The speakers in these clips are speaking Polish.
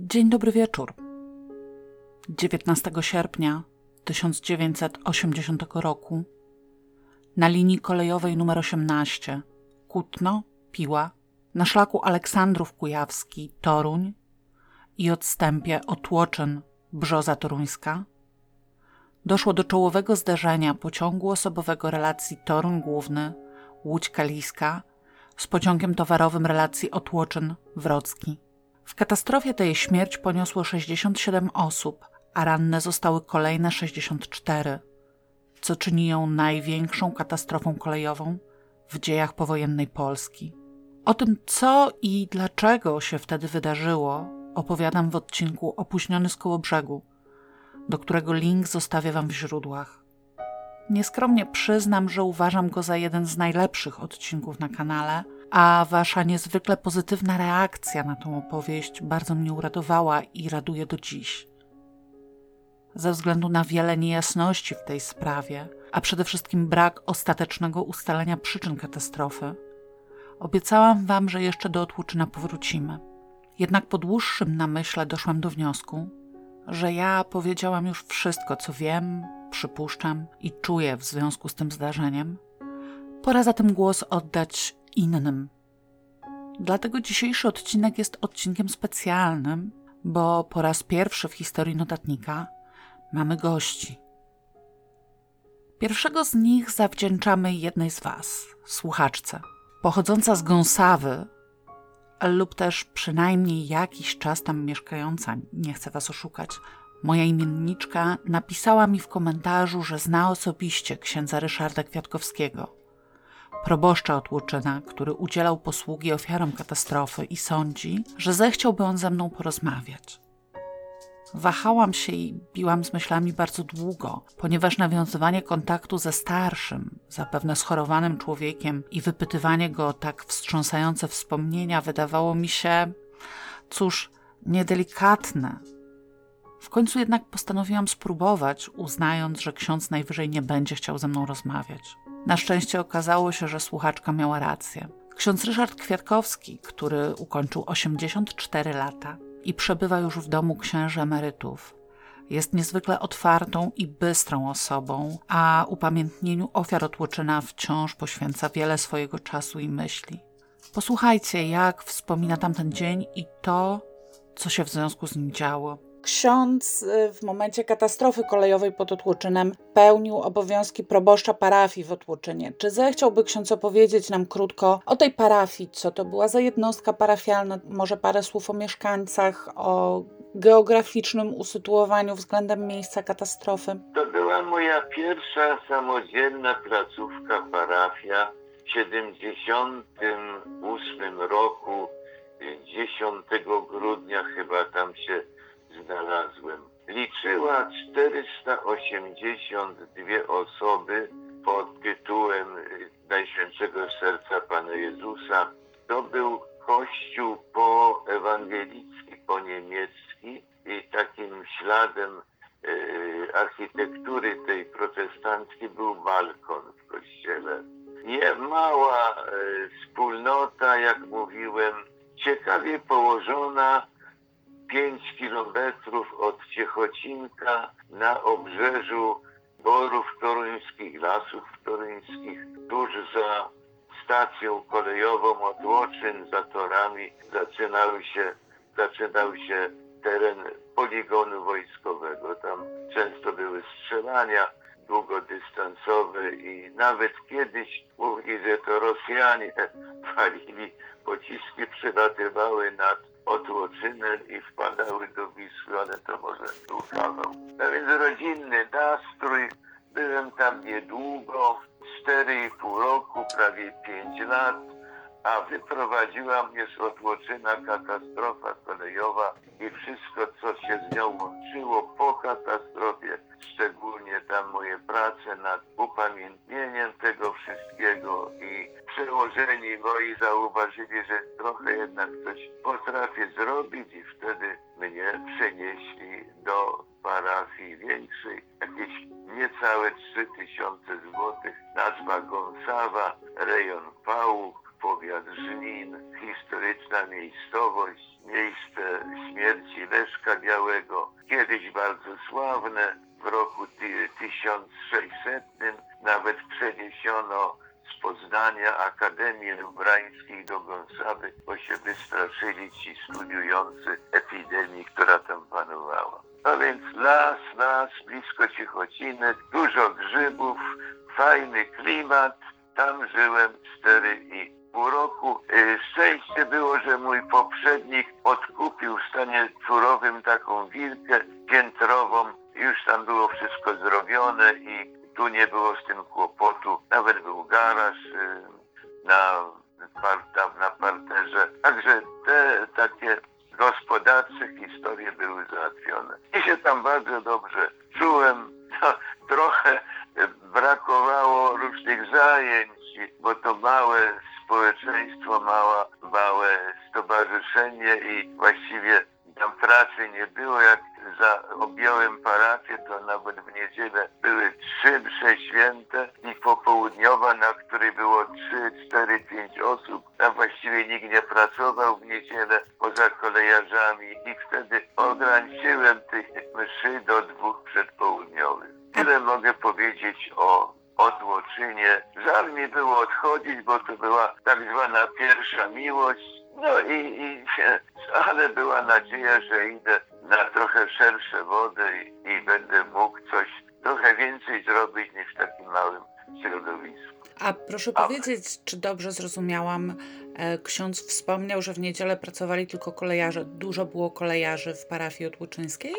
Dzień dobry wieczór. 19 sierpnia 1980 roku na linii kolejowej nr 18 Kutno, Piła, na szlaku Aleksandrów Kujawski, Toruń i odstępie Otłoczyn, Brzoza Toruńska doszło do czołowego zdarzenia pociągu osobowego relacji Toruń Główny, Łódź Kaliska z pociągiem towarowym relacji Otłoczyn-Wrocki. W katastrofie tej śmierć poniosło 67 osób, a ranne zostały kolejne 64, co czyni ją największą katastrofą kolejową w dziejach powojennej Polski. O tym, co i dlaczego się wtedy wydarzyło, opowiadam w odcinku Opóźniony z koło brzegu, do którego link zostawię Wam w źródłach. Nieskromnie przyznam, że uważam go za jeden z najlepszych odcinków na kanale, a Wasza niezwykle pozytywna reakcja na tą opowieść bardzo mnie uradowała i raduje do dziś. Ze względu na wiele niejasności w tej sprawie, a przede wszystkim brak ostatecznego ustalenia przyczyn katastrofy, obiecałam Wam, że jeszcze do Otłuczyna powrócimy. Jednak po dłuższym namyśle doszłam do wniosku, że ja powiedziałam już wszystko, co wiem, przypuszczam i czuję w związku z tym zdarzeniem. Pora zatem głos oddać innym. Dlatego dzisiejszy odcinek jest odcinkiem specjalnym, bo po raz pierwszy w historii notatnika mamy gości. Pierwszego z nich zawdzięczamy jednej z Was, słuchaczce, pochodząca z Gąsawy, lub też przynajmniej jakiś czas tam mieszkająca, nie chcę Was oszukać. Moja imienniczka napisała mi w komentarzu, że zna osobiście księdza Ryszarda Kwiatkowskiego, proboszcza od Łuczyna, który udzielał posługi ofiarom katastrofy i sądzi, że zechciałby on ze mną porozmawiać. Wahałam się i biłam z myślami bardzo długo, ponieważ nawiązywanie kontaktu ze starszym, zapewne schorowanym człowiekiem i wypytywanie go o tak wstrząsające wspomnienia wydawało mi się, cóż, niedelikatne. W końcu jednak postanowiłam spróbować, uznając, że ksiądz najwyżej nie będzie chciał ze mną rozmawiać. Na szczęście okazało się, że słuchaczka miała rację. Ksiądz Ryszard Kwiatkowski, który ukończył 84 lata, i przebywa już w domu księży emerytów. Jest niezwykle otwartą i bystrą osobą, a upamiętnieniu ofiar Otłoczyna wciąż poświęca wiele swojego czasu i myśli. Posłuchajcie, jak wspomina tamten dzień i to, co się w związku z nim działo. Ksiądz y, w momencie katastrofy kolejowej pod Otłoczynem pełnił obowiązki proboszcza parafii w Otłoczynie. Czy zechciałby ksiądz opowiedzieć nam krótko o tej parafii? Co to była za jednostka parafialna? Może parę słów o mieszkańcach, o geograficznym usytuowaniu względem miejsca katastrofy? To była moja pierwsza samodzielna placówka parafia w 78 roku 10 grudnia chyba tam się znalazłem. Liczyła 482 osoby pod tytułem Najświętszego Serca Pana Jezusa. To był kościół po ewangelicki, po niemiecki i takim śladem e, architektury tej protestanckiej był balkon w kościele. Nie mała e, wspólnota, jak mówiłem, ciekawie położona 5 kilometrów od Ciechocinka na obrzeżu Borów Toruńskich, Lasów Toruńskich, tuż za stacją kolejową Otłoczyn, za torami zaczynały się, zaczynał się teren poligonu wojskowego. Tam często były strzelania długodystansowe i nawet kiedyś mówili, że to Rosjanie walili, pociski przylatywały nad Otłoczynę i wpadały do Wisły, ale to może był kawał. A więc rodzinny nastrój. Byłem tam niedługo, 4,5 roku, prawie 5 lat, a wyprowadziła mnie z Otłoczyna katastrofa kolejowa i wszystko, co się z nią łączyło po katastrofie, szczególnie tam moje prace nad upamiętnieniem tego wszystkiego i przełożeni moi zauważyli, że trochę jednak coś potrafię zrobić i wtedy mnie przenieśli do parafii większej, jakieś niecałe 3000 złotych, nazwa Gąsawa, rejon Pałuk, powiat Żnin, historyczna miejscowość, miejsce śmierci Leszka Białego, kiedyś bardzo sławne, w roku 1600 nawet przeniesiono z Poznania Akademii Lubrańskiej do Gąsawy, bo się wystraszyli ci studiujący epidemii, która tam panowała. No więc las, las, blisko Ciechociny, dużo grzybów, fajny klimat. Tam żyłem cztery i pół roku. Y, szczęście było, że mój poprzednik odkupił w stanie surowym taką wilkę piętrową. Już tam było wszystko zrobione i tu nie było z tym kłopotu. Nawet był garaż y, na, na parterze. Także te takie gospodarcze historie były załatwione. I się tam bardzo dobrze czułem. No, trochę brakowało różnych zajęć, bo to małe społeczeństwo, mała, małe stowarzyszenie i właściwie tam pracy nie było. Jak za objąłem parafię, to nawet w niedzielę były trzy msze święte i popołudniowa, na której było trzy, cztery, pięć osób. Tam właściwie nikt nie pracował w niedzielę poza kolejarzami i wtedy ograniczyłem tych mszy do dwóch przedpołudniowych. Tyle mogę powiedzieć o odłoczynie. Żal mi było odchodzić, bo to była tak zwana pierwsza miłość. No i, i ale była nadzieja, że idę na trochę szersze wody i, i będę mógł coś trochę więcej zrobić niż w takim małym środowisku. A proszę powiedzieć, czy dobrze zrozumiałam, e, ksiądz wspomniał, że w niedzielę pracowali tylko kolejarze. Dużo było kolejarzy w parafii otłoczyńskiej?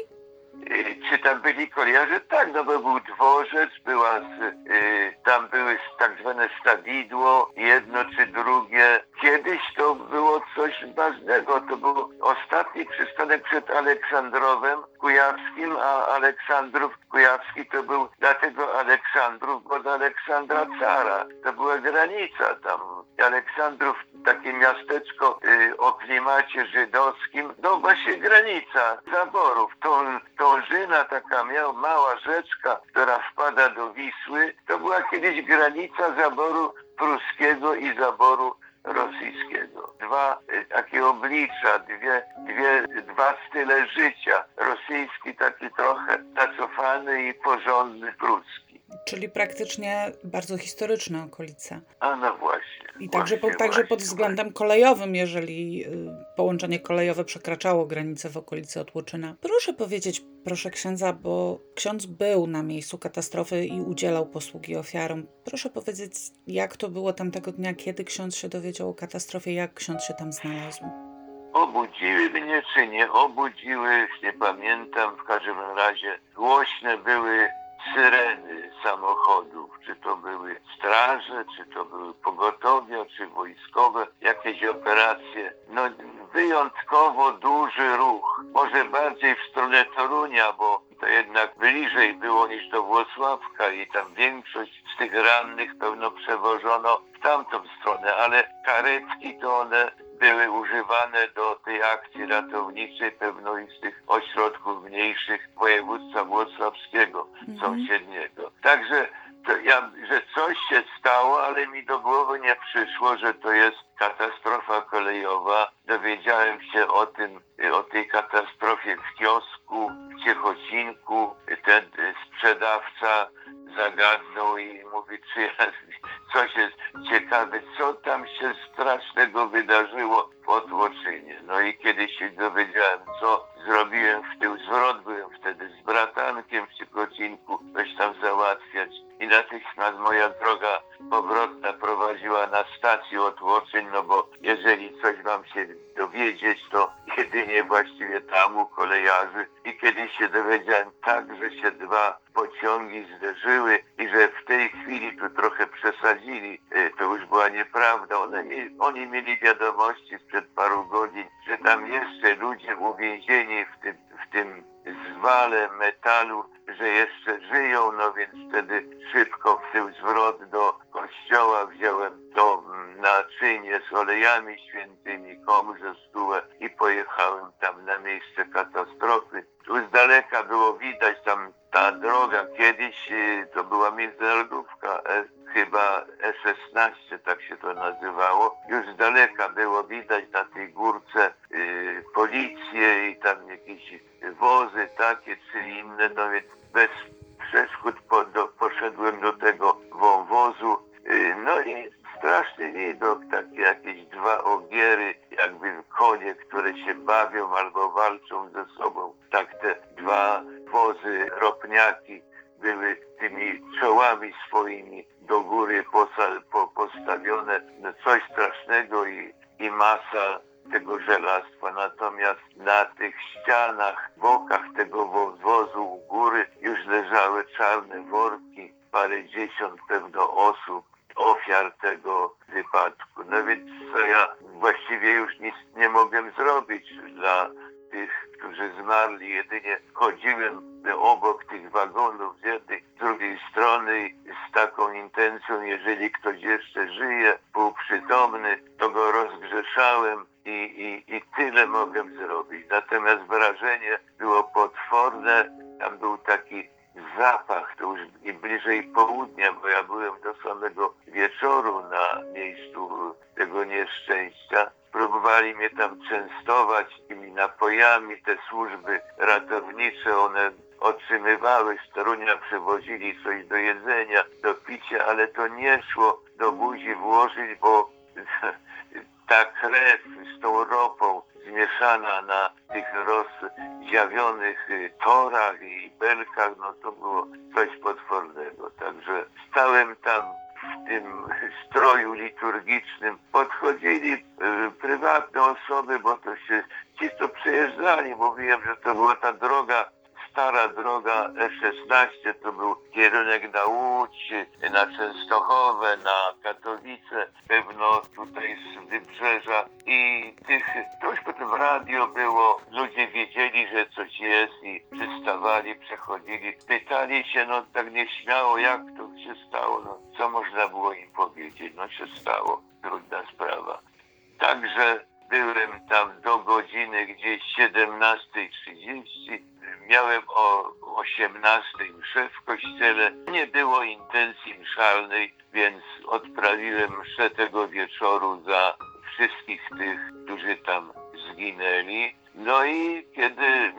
Czy tam byli kolejarze? Tak, no bo był dworzec, była z, y, tam były tak zwane stadidło, jedno czy drugie. Kiedyś to było coś ważnego, to był ostatni przystanek przed Aleksandrowem Kujawskim, a Aleksandrów Kujawski to był dlatego Aleksandrów, bo do Aleksandra Cara. To była granica tam. Aleksandrów, takie miasteczko y, o klimacie żydowskim, no właśnie granica zaborów. Tą, tą Taka miała mała rzeczka, która wpada do Wisły, to była kiedyś granica zaboru pruskiego i zaboru rosyjskiego. Dwa e, takie oblicza, dwie, dwie, dwa style życia. Rosyjski taki trochę zacofany i porządny pruski. Czyli praktycznie bardzo historyczne okolice. A no właśnie. I także, właśnie, po, także właśnie, pod względem właśnie. kolejowym, jeżeli y, połączenie kolejowe przekraczało granice w okolicy Otłoczyna. Proszę powiedzieć, proszę księdza, bo ksiądz był na miejscu katastrofy i udzielał posługi ofiarom. Proszę powiedzieć, jak to było tamtego dnia, kiedy ksiądz się dowiedział o katastrofie, jak ksiądz się tam znalazł? Obudziły mnie czy nie obudziły, nie pamiętam. W każdym razie głośne były syreny samochodów, czy to były straże, czy to były pogotowia, czy wojskowe, jakieś operacje. No wyjątkowo duży ruch, może bardziej w stronę Torunia, bo to jednak bliżej było niż do Włocławka i tam większość z tych rannych pewno przewożono w tamtą stronę, ale karetki to one były używane do tej akcji ratowniczej pewno i z tych ośrodków mniejszych województwa włocławskiego mhm. sąsiedniego. Także ja, że coś się stało, ale mi do głowy nie przyszło, że to jest katastrofa kolejowa. Dowiedziałem się o tym, o tej katastrofie w kiosku, w Ciechocinku. Ten sprzedawca zagadnął i mówi, czy ja, coś jest ciekawe, co tam się strasznego wydarzyło w Otłoczynie. No i kiedy się dowiedziałem, co mam się dowiedzieć, to jedynie właściwie tam u kolejarzy. I kiedy się dowiedziałem tak, że się dwa pociągi zderzyły i że w tej chwili tu trochę przesadzili, y, to już była nieprawda. One, oni mieli wiadomości sprzed paru godzin, że tam jeszcze ludzie uwięzieni w tym, w tym zwale metalu, że jeszcze żyją, no więc wtedy szybko w tył zwrot do kościoła wziąłem to naczynie z olejami świętymi, komrze stułę i pojechałem tam na miejsce katastrofy. Tu z daleka było widać tam ta droga, kiedyś y, to była międzynarodówka, e, chyba S16 tak się to nazywało. Już z daleka było widać na tej górce y, policję i tam tam jakieś wozy takie czy inne, no więc bez przeszkód po, do, poszedłem do tego wąwozu. Y, No i straszny widok, takie jakieś dwa ogiery, jakby konie, które się bawią albo walczą ze sobą. Zmarli. Jedynie chodziłem obok tych wagonów z jednej, z drugiej strony z taką intencją, jeżeli ktoś jeszcze żyje, był przytomny, to go rozgrzeszałem i, i, i tyle mogłem zrobić. Natomiast wrażenie było potworne. Tam był taki zapach, to już i bliżej południa, bo ja byłem do samego wieczoru na miejscu tego nieszczęścia. Próbowali mnie tam częstować napojami, te służby ratownicze, one otrzymywały z Torunia, przewozili coś do jedzenia, do picia, ale to nie szło do buzi włożyć, bo ta krew z tą ropą zmieszana na tych rozdziawionych y, torach i belkach, no to było coś potwornego. Także stałem tam w tym stroju liturgicznym. Podchodzili y, prywatne osoby, bo to się ci, co przyjeżdżali, mówiłem, że to była ta droga stara droga E16 to był kierunek na Łódź, na Częstochowę, na Katowice, pewno tutaj z Wybrzeża. I tych, to już potem radio było, ludzie wiedzieli, że coś jest i przystawali, przechodzili, pytali się, no tak nieśmiało, jak to się stało, no co można było im powiedzieć, no się stało, trudna sprawa. Także byłem tam do godziny gdzieś 17.30. Miałem o 18 mszę w kościele. Nie było intencji mszalnej, więc odprawiłem mszę tego wieczoru za wszystkich tych, którzy tam zginęli. No i kiedy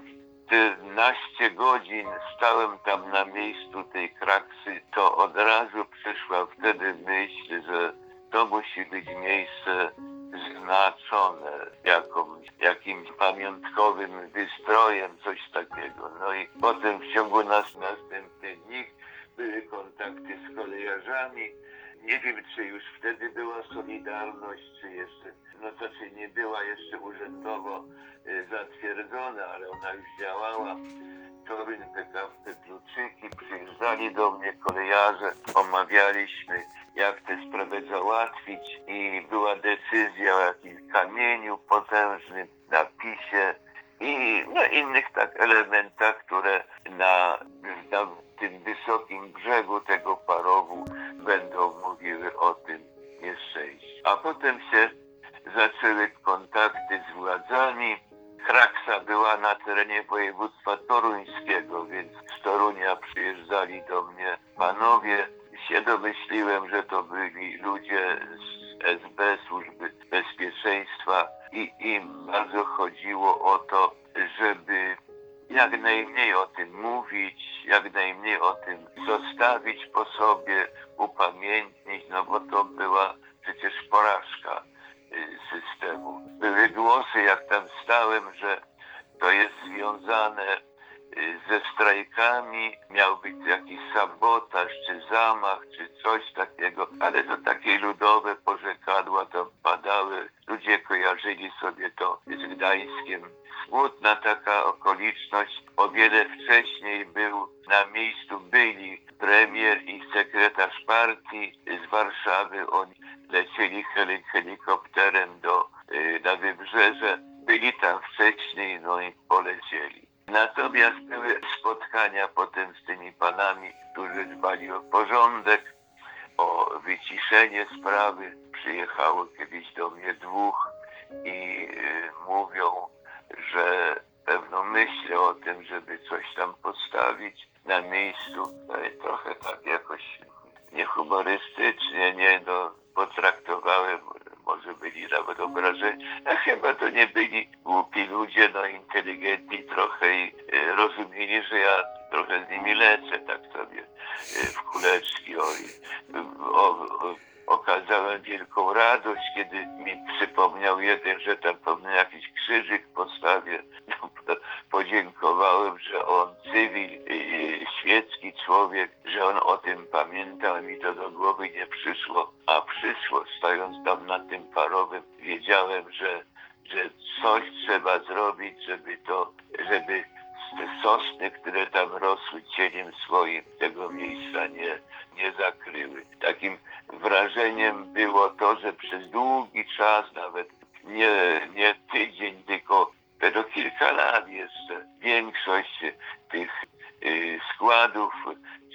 te naście godzin stałem tam na miejscu tej kraksy, to od razu przyszła wtedy myśl, że to musi być miejsce znaczone jakąś, jakimś pamiątkowym wystrojem, coś takiego. No i potem w ciągu nas następnych dni były kontakty z kolejarzami. Nie wiem, czy już wtedy była Solidarność, czy jeszcze, no to czy nie była jeszcze urzędowo y, zatwierdzona, ale ona już działała. Toryn, PKP Kluczyki, przyjeżdżali do mnie kolejarze, omawialiśmy jak tę sprawę załatwić i była decyzja o jakimś kamieniu potężnym, napisie i no, innych tak elementach, które na, na tym wysokim brzegu tego parowu będą mówiły o tym nieszczęściu. A potem się zaczęły kontakty z władzami. Kraksa była na terenie województwa po sobie, upamiętnić, no bo to była przecież porażka y, systemu. Były głosy, jak tam stałem, że to jest związane y, ze strajkami, miał być jakiś sabotaż, czy zamach, czy coś takiego, ale to takie ludowe porzekadła tam padały. Ludzie kojarzyli sobie to z Gdańskiem. Smutna taka okoliczność. O wiele wcześniej był na miejscu sekretarz partii z Warszawy. Oni lecieli heli helikopterem do, y, na wybrzeże. Byli tam wcześniej, no i polecieli. Natomiast były spotkania potem z tymi panami, którzy dbali o porządek, o wyciszenie sprawy. Przyjechało kiedyś do mnie dwóch i y, mówią, że pewno myślę o tym, żeby coś tam postawić na miejscu. No i trochę tak jakoś niehumorystycznie, nie, no, potraktowałem może byli nawet obrażeni, a chyba to nie byli głupi ludzie, no inteligentni trochę i e, rozumieli, że ja trochę z nimi lecę, tak sobie e, w kuleczki. O, o, o, okazałem wielką radość, kiedy mi przypomniał jeden, że tam powinien jakiś krzyżyk postawię. Podziękowałem, że on cywil, y, świecki człowiek, że on o tym pamiętał, mi to do głowy nie przyszło, a przyszło, stojąc tam na tym parowym, wiedziałem, że, że coś trzeba zrobić, żeby to, żeby te sosny, które tam rosły cieniem swoim, tego miejsca nie, nie zakryły. Takim wrażeniem było to, że przez długi czas, nawet nie, nie tydzień, tylko do kilka lat jeszcze, większość tych y, składów,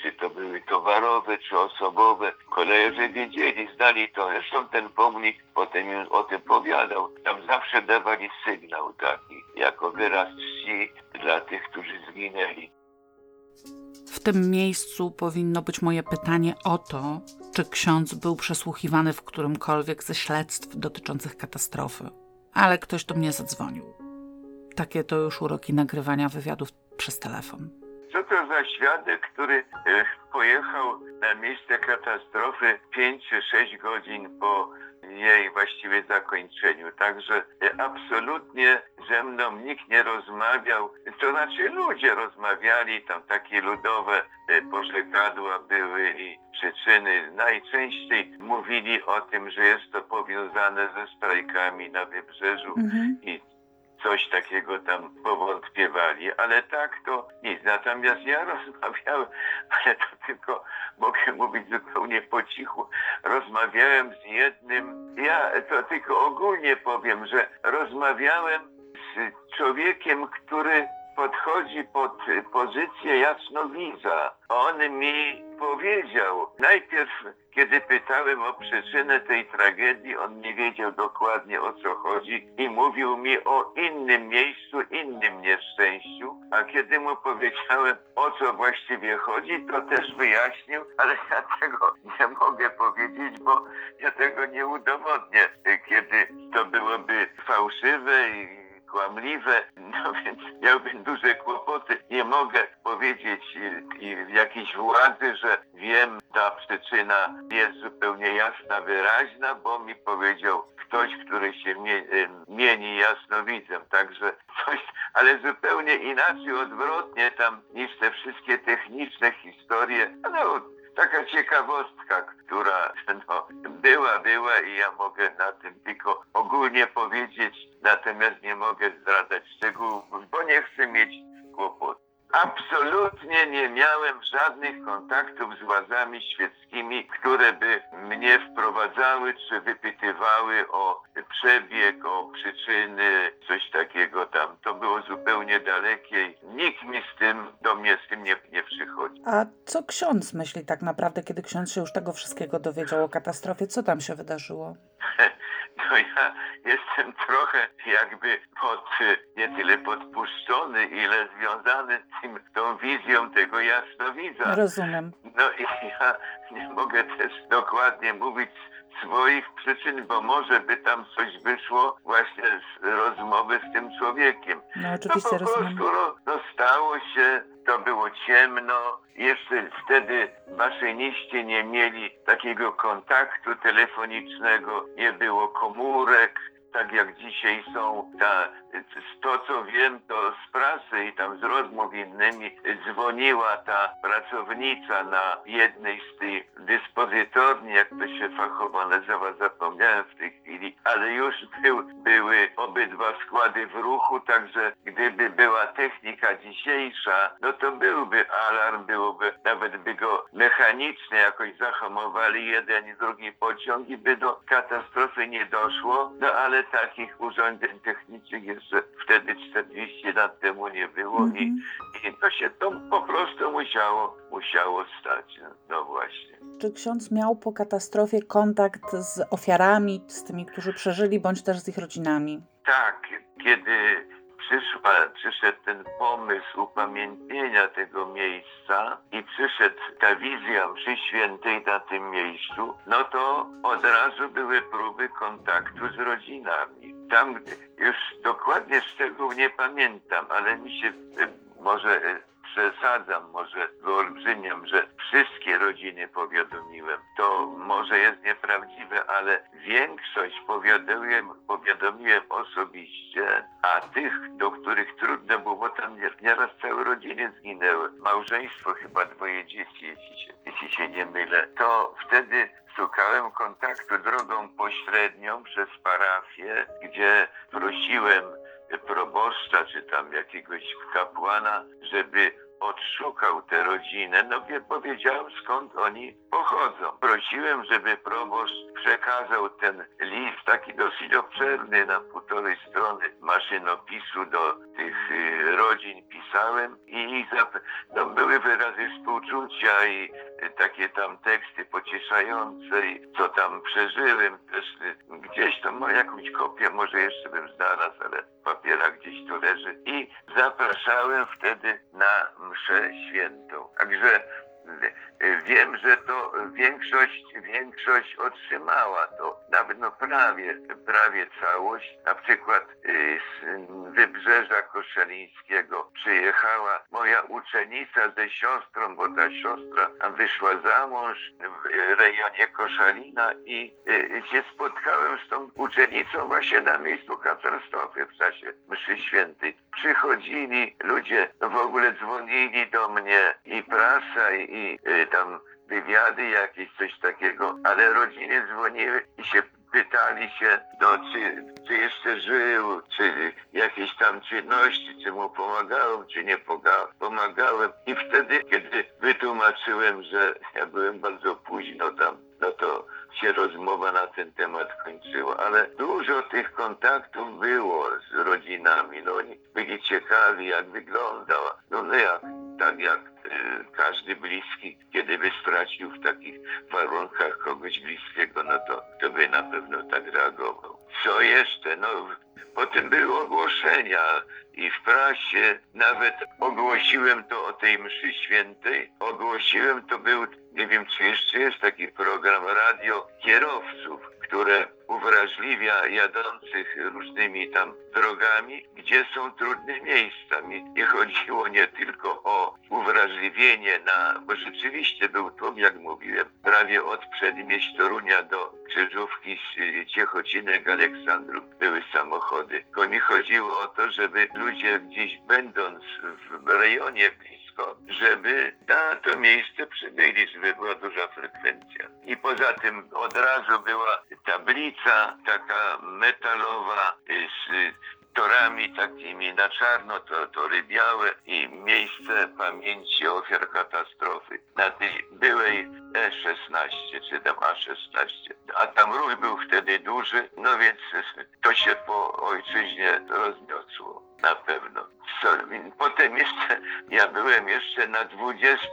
czy to były towarowe, czy osobowe, kolejarze wiedzieli, znali to. Zresztą ten pomnik potem im o tym powiadał. Tam zawsze dawali sygnał taki, jako wyraz czci dla tych, którzy zginęli. W tym miejscu powinno być moje pytanie o to, czy ksiądz był przesłuchiwany w którymkolwiek ze śledztw dotyczących katastrofy. Ale ktoś do mnie zadzwonił. Takie to już uroki nagrywania wywiadów przez telefon. Co to za świadek, który e, pojechał na miejsce katastrofy 5 czy 6 godzin po jej właściwie zakończeniu. Także e, absolutnie ze mną nikt nie rozmawiał. To znaczy ludzie rozmawiali, tam takie ludowe e, pożegadła były i przyczyny. Najczęściej mówili o tym, że jest to powiązane ze strajkami na wybrzeżu mhm. i coś takiego tam powątpiewali, ale tak to nic. Natomiast ja rozmawiałem, ale to tylko mogę mówić zupełnie po cichu. Rozmawiałem z jednym, ja to tylko ogólnie powiem, że rozmawiałem z człowiekiem, który podchodzi pod pozycję jasnowidza. On mi powiedział, najpierw kiedy pytałem o przyczynę tej tragedii, on nie wiedział dokładnie o co chodzi i mówił mi o innym miejscu, innym nieszczęściu, a kiedy mu powiedziałem o co właściwie chodzi, to też wyjaśnił, ale ja tego nie mogę powiedzieć, bo ja tego nie udowodnię, kiedy to byłoby fałszywe i kłamliwe, no więc miałbym duże kłopoty. Nie mogę powiedzieć i jakiejś władzy, że wiem, ta przyczyna jest zupełnie jasna, wyraźna, bo mi powiedział ktoś, który się mieni jasnowidzem. Także coś, ale zupełnie inaczej, odwrotnie tam niż te wszystkie techniczne historie. No, taka ciekawostka, która no, była, była i ja mogę na tym tylko ogólnie powiedzieć, natomiast nie mogę zdradzać szczegółów, bo nie chcę mieć kłopotów. Absolutnie nie miałem żadnych kontaktów z władzami świeckimi, które by mnie wprowadzały czy wypytywały o przebieg, o przyczyny, coś takiego tam. To było zupełnie dalekie. Nikt mi z tym, do mnie z tym nie, nie przychodzi. A co ksiądz myśli tak naprawdę, kiedy ksiądz się już tego wszystkiego dowiedział o katastrofie? Co tam się wydarzyło? No ja jestem trochę jakby pod, nie tyle podpuszczony, ile związany z tym, tą wizją tego jasnowidza. Rozumiem. No i ja nie mogę też dokładnie mówić swoich przyczyn, bo może by tam coś wyszło właśnie z rozmowy z tym człowiekiem. No oczywiście no, po prostu no, no stało się, to było ciemno, jeszcze wtedy maszyniści nie mieli takiego kontaktu telefonicznego, nie było komórek, tak jak dzisiaj są, ta, to co wiem, to z prasy i tam z rozmów innymi dzwoniła ta pracownica na jednej z tych dyspozytorni, jak to się fachowo nazywa, zapomniałem w tej chwili, ale już był, były obydwa składy w ruchu, także gdyby była technika dzisiejsza, no to byłby alarm, byłoby, nawet by go mechanicznie jakoś zahamowali jeden i drugi pociąg i by do katastrofy nie doszło, no ale takich urządzeń technicznych jeszcze wtedy 40 lat temu nie było mm -hmm. i, i to się to po prostu musiało, musiało stać. No, no właśnie. Czy ksiądz miał po katastrofie kontakt z ofiarami, z tymi, którzy przeżyli, bądź też z ich rodzinami? Tak, kiedy przyszła, przyszedł ten pomysł upamiętnienia tego miejsca i przyszedł ta wizja mszy świętej na tym miejscu, no to od razu były próby kontaktu z rodzinami. Tam już dokładnie szczegółów nie pamiętam, ale mi się może przesadzam, może wyolbrzymiam, że wszystkie rodziny powiadomiłem. To może jest nieprawdziwe, ale większość powiadomiłem, powiadomiłem osobiście, a tych, do których trudno było, bo tam nieraz całe rodziny zginęły. Małżeństwo, chyba dwoje dzieci, jeśli się, jeśli się nie mylę. To wtedy szukałem kontaktu drogą pośrednią przez parafię, gdzie prosiłem proboszcza czy tam jakiegoś kapłana, żeby odszukał tę rodzinę, no wie, powiedziałem skąd oni pochodzą. Prosiłem, żeby proboszcz przekazał ten list, taki dosyć obszerny, na półtorej strony maszynopisu do tych y, rodzin pisałem i no, były wyrazy współczucia i y, takie tam teksty pocieszające i co tam przeżyłem też y, gdzieś tam ma jakąś kopię, może jeszcze bym znalazł, ale papiera gdzieś tu leży i zapraszałem wtedy na mszę świętą. Także wiem, że to większość, większość otrzymała to, nawet no prawie, prawie całość. Na przykład y, z Wybrzeża Koszalińskiego przyjechała moja uczennica ze siostrą, bo ta siostra wyszła za mąż w rejonie Koszalina i y, się spotkałem z tą uczennicą właśnie na miejscu katastrofy w czasie mszy świętej. Przychodzili ludzie, w ogóle dzwonili do mnie i prasa i y, tam wywiady jakieś, coś takiego, ale rodziny dzwoniły i się pytali się, no, czy, czy jeszcze żył, czy jakieś tam czynności, czy mu pomagałem, czy nie pomagałem. I wtedy, kiedy wytłumaczyłem, że ja byłem bardzo późno tam, no to się rozmowa na ten temat kończyła, ale dużo tych kontaktów było z rodzinami, no oni byli ciekawi, jak wyglądała, no, no jak, tak jak każdy bliski, kiedy by stracił w takich warunkach kogoś bliskiego, no to, to by na pewno tak reagował. Co jeszcze? No, potem były ogłoszenia i w prasie nawet ogłosiłem to o tej mszy świętej. Ogłosiłem, to był, nie wiem czy jeszcze jest taki program radio kierowców, które uwrażliwia jadących różnymi tam drogami, gdzie są trudne miejsca. Nie chodziło nie tylko o uwrażliwienie na, bo rzeczywiście był to, jak mówiłem, prawie od przedmieść Torunia do Krzyżówki, Ciechocinek, Aleksandrów były samochody. Tylko mi chodziło o to, żeby ludzie gdzieś będąc w rejonie blisko, żeby na to miejsce przybyli, żeby była duża frekwencja. I poza tym od razu była tablica taka metalowa z torami takimi na czarno, to, tory białe i miejsce pamięci ofiar katastrofy. Na tej byłej E16 czy tam A16. A tam ruch był wtedy duży, no więc to się po ojczyźnie rozniosło na pewno. Potem jeszcze, ja byłem jeszcze na 20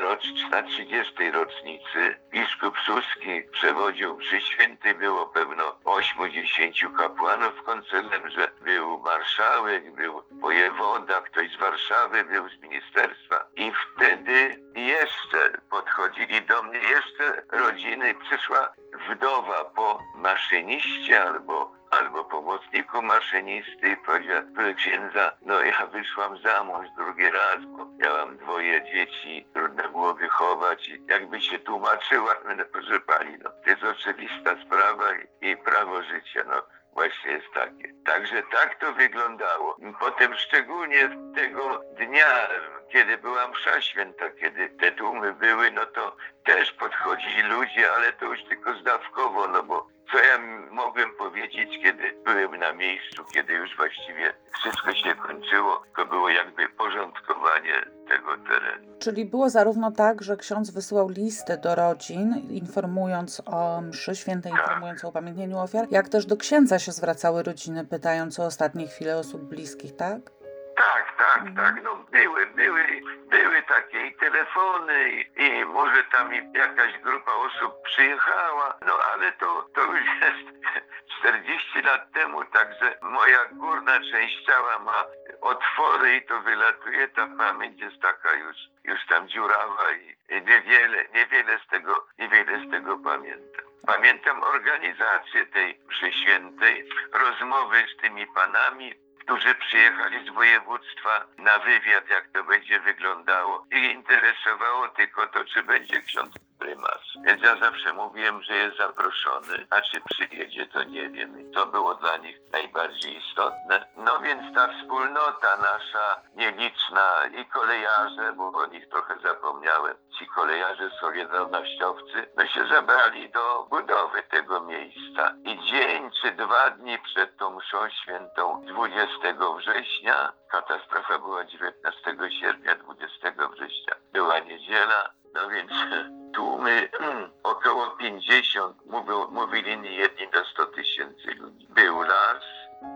rocznicy, na 30 rocznicy. Biskup Suski przewodził przy święty, było pewno 80 kapłanów w koncelemrze. Był marszałek, był wojewoda, ktoś z Warszawy, był z ministerstwa. I wtedy jeszcze podchodzili do mnie, jeszcze rodziny, przyszła wdowa po maszyniście albo albo pomocniku maszynisty i powiedział, księdza, no ja wyszłam za mąż drugi raz, bo miałam dwoje dzieci, trudno było wychować i jakby się tłumaczyła, no proszę pani, no to jest oczywista sprawa i, i prawo życia, no właśnie jest takie. Także tak to wyglądało. Potem szczególnie tego dnia, kiedy była msza święta, kiedy te tłumy były, no to też podchodzili ludzie, ale to już tylko zdawkowo, no bo co ja mogłem powiedzieć, kiedy byłem na miejscu, kiedy już właściwie wszystko się kończyło, to było jakby porządkowanie tego terenu. Czyli było zarówno tak, że ksiądz wysyłał listy do rodzin, informując o mszy świętej, tak. informując o upamiętnieniu ofiar, jak też do księdza się zwracały rodziny, pytając o ostatnie chwile osób bliskich, tak? Tak, tak, tak. No były, były, były takie i telefony i, i może tam i jakaś grupa osób przyjechała, no ale to, to już jest 40 lat temu, także moja górna część ciała ma otwory i to wylatuje, ta pamięć jest taka już, już tam dziurawa i, i niewiele, niewiele z tego, niewiele z tego pamiętam. Pamiętam organizację tej mszy świętej, rozmowy z tymi panami, którzy przyjechali z województwa na wywiad, jak to będzie wyglądało. Ich interesowało tylko to, czy będzie ksiądz prymas. Więc ja zawsze mówiłem, że jest zaproszony, a czy przyjedzie, to nie wiem. I to było dla nich najbardziej istotne. No więc ta wspólnota nasza, nieliczna i kolejarze, bo o nich trochę zapomniałem, ci kolejarze solidarnościowcy, no się zabrali do budowy tego miejsca. I dzień czy dwa dni przed tą mszą świętą 20 września, katastrofa była 19 sierpnia, 20 września, była niedziela, no więc tłumy około 50, mówią, mówili jedni do 100 tysięcy ludzi. Był las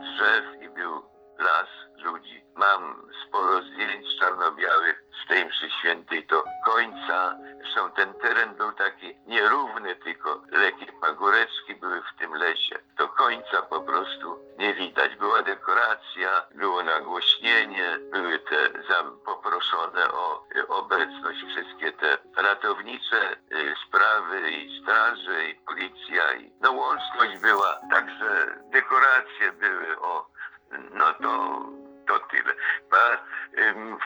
drzew i był las ludzi. Mam sporo zdjęć czarno-białych z tej mszy świętej do końca. Zresztą ten teren był taki nierówny, tylko lekkie pagóreczki były w tym lesie. Do końca po prostu nie widać. Była dekoracja, było nagłośnienie, były te poproszone o obecność wszystkie te ratownicze y, sprawy i straże i policja i no łączność była, także dekoracje były o no to to tyle.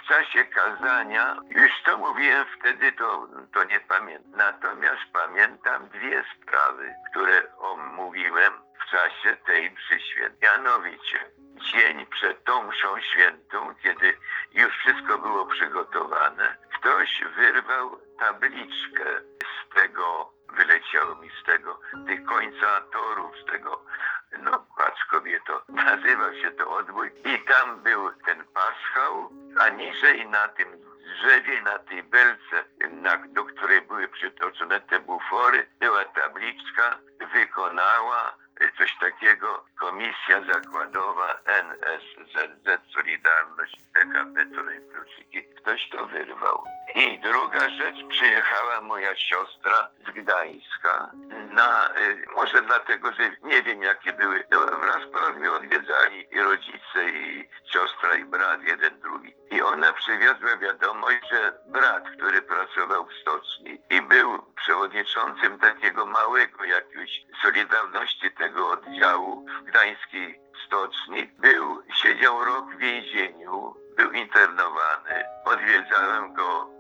W czasie kazania, już to mówiłem wtedy, to, to nie pamiętam. Natomiast pamiętam dwie sprawy, które omówiłem w czasie tej mszy. Mianowicie, dzień przed tą mszą świętą, kiedy już wszystko było przygotowane, ktoś wyrwał tabliczkę z tego, wyleciało mi z tego, tych końca torów, z tego no patrz kobieto, nazywa się to odbój i tam był ten paschał, a niżej na tym drzewie, na tej belce, na, do której były przytoczone te bufory, była tabliczka, wykonała coś takiego Komisja Zakładowa NSZZ Solidarność PKP Torej Kluczyki. Ktoś to wyrwał. I druga rzecz, przyjechała moja siostra z Gdańska na, y, może dlatego, że nie wiem jakie były, wraz mnie odwiedzali i rodzice, i siostra, i brat, jeden, drugi. I ona przywiozła wiadomość, że brat, który pracował w stoczni i był przewodniczącym takiego małego jakiegoś Solidarności tego oddziału w gdańskiej stoczni, był, siedział rok w więzieniu, był internowany. Odwiedzałem go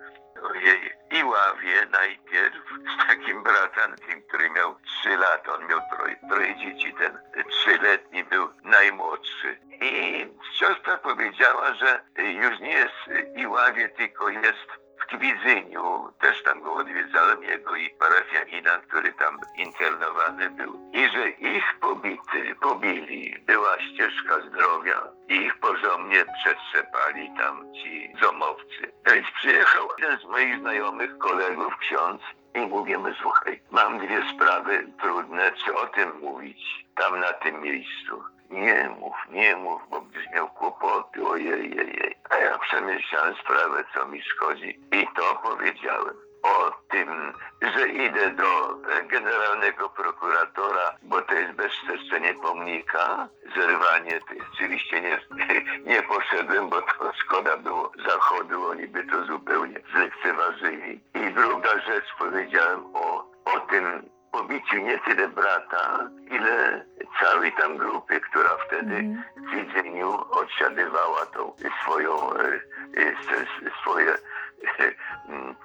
ojej, i ławie najpierw z takim bratankiem, który miał trzy lata. On miał troje, troje dzieci, ten trzyletni był najmłodszy. I siostra powiedziała, że już nie jest Iławie, tylko jest w też tam go odwiedzałem, jego i parafianina, który tam internowany był. I że ich pobity, pobili, była ścieżka zdrowia ich porządnie przetrzepali tam ci zomowcy. Więc przyjechał jeden z moich znajomych kolegów, ksiądz, i mówimy, słuchaj, mam dwie sprawy trudne, czy o tym mówić tam na tym miejscu. Nie mów, nie mów, bo byś miał kłopoty, ojej, ojej. A ja przemyślałem sprawę, co mi szkodzi i to powiedziałem o tym, że idę do generalnego prokuratora, bo to jest bezczeszczenie pomnika, zerwanie, oczywiście nie, nie poszedłem, bo to szkoda było zachodu, oni by to zupełnie zlekceważyli. I druga rzecz powiedziałem o, o tym pobiciu nie tyle brata, ile całej tam grupy, która wtedy mm. w Widzeniu odsiadywała tą swoją, e, e, swoje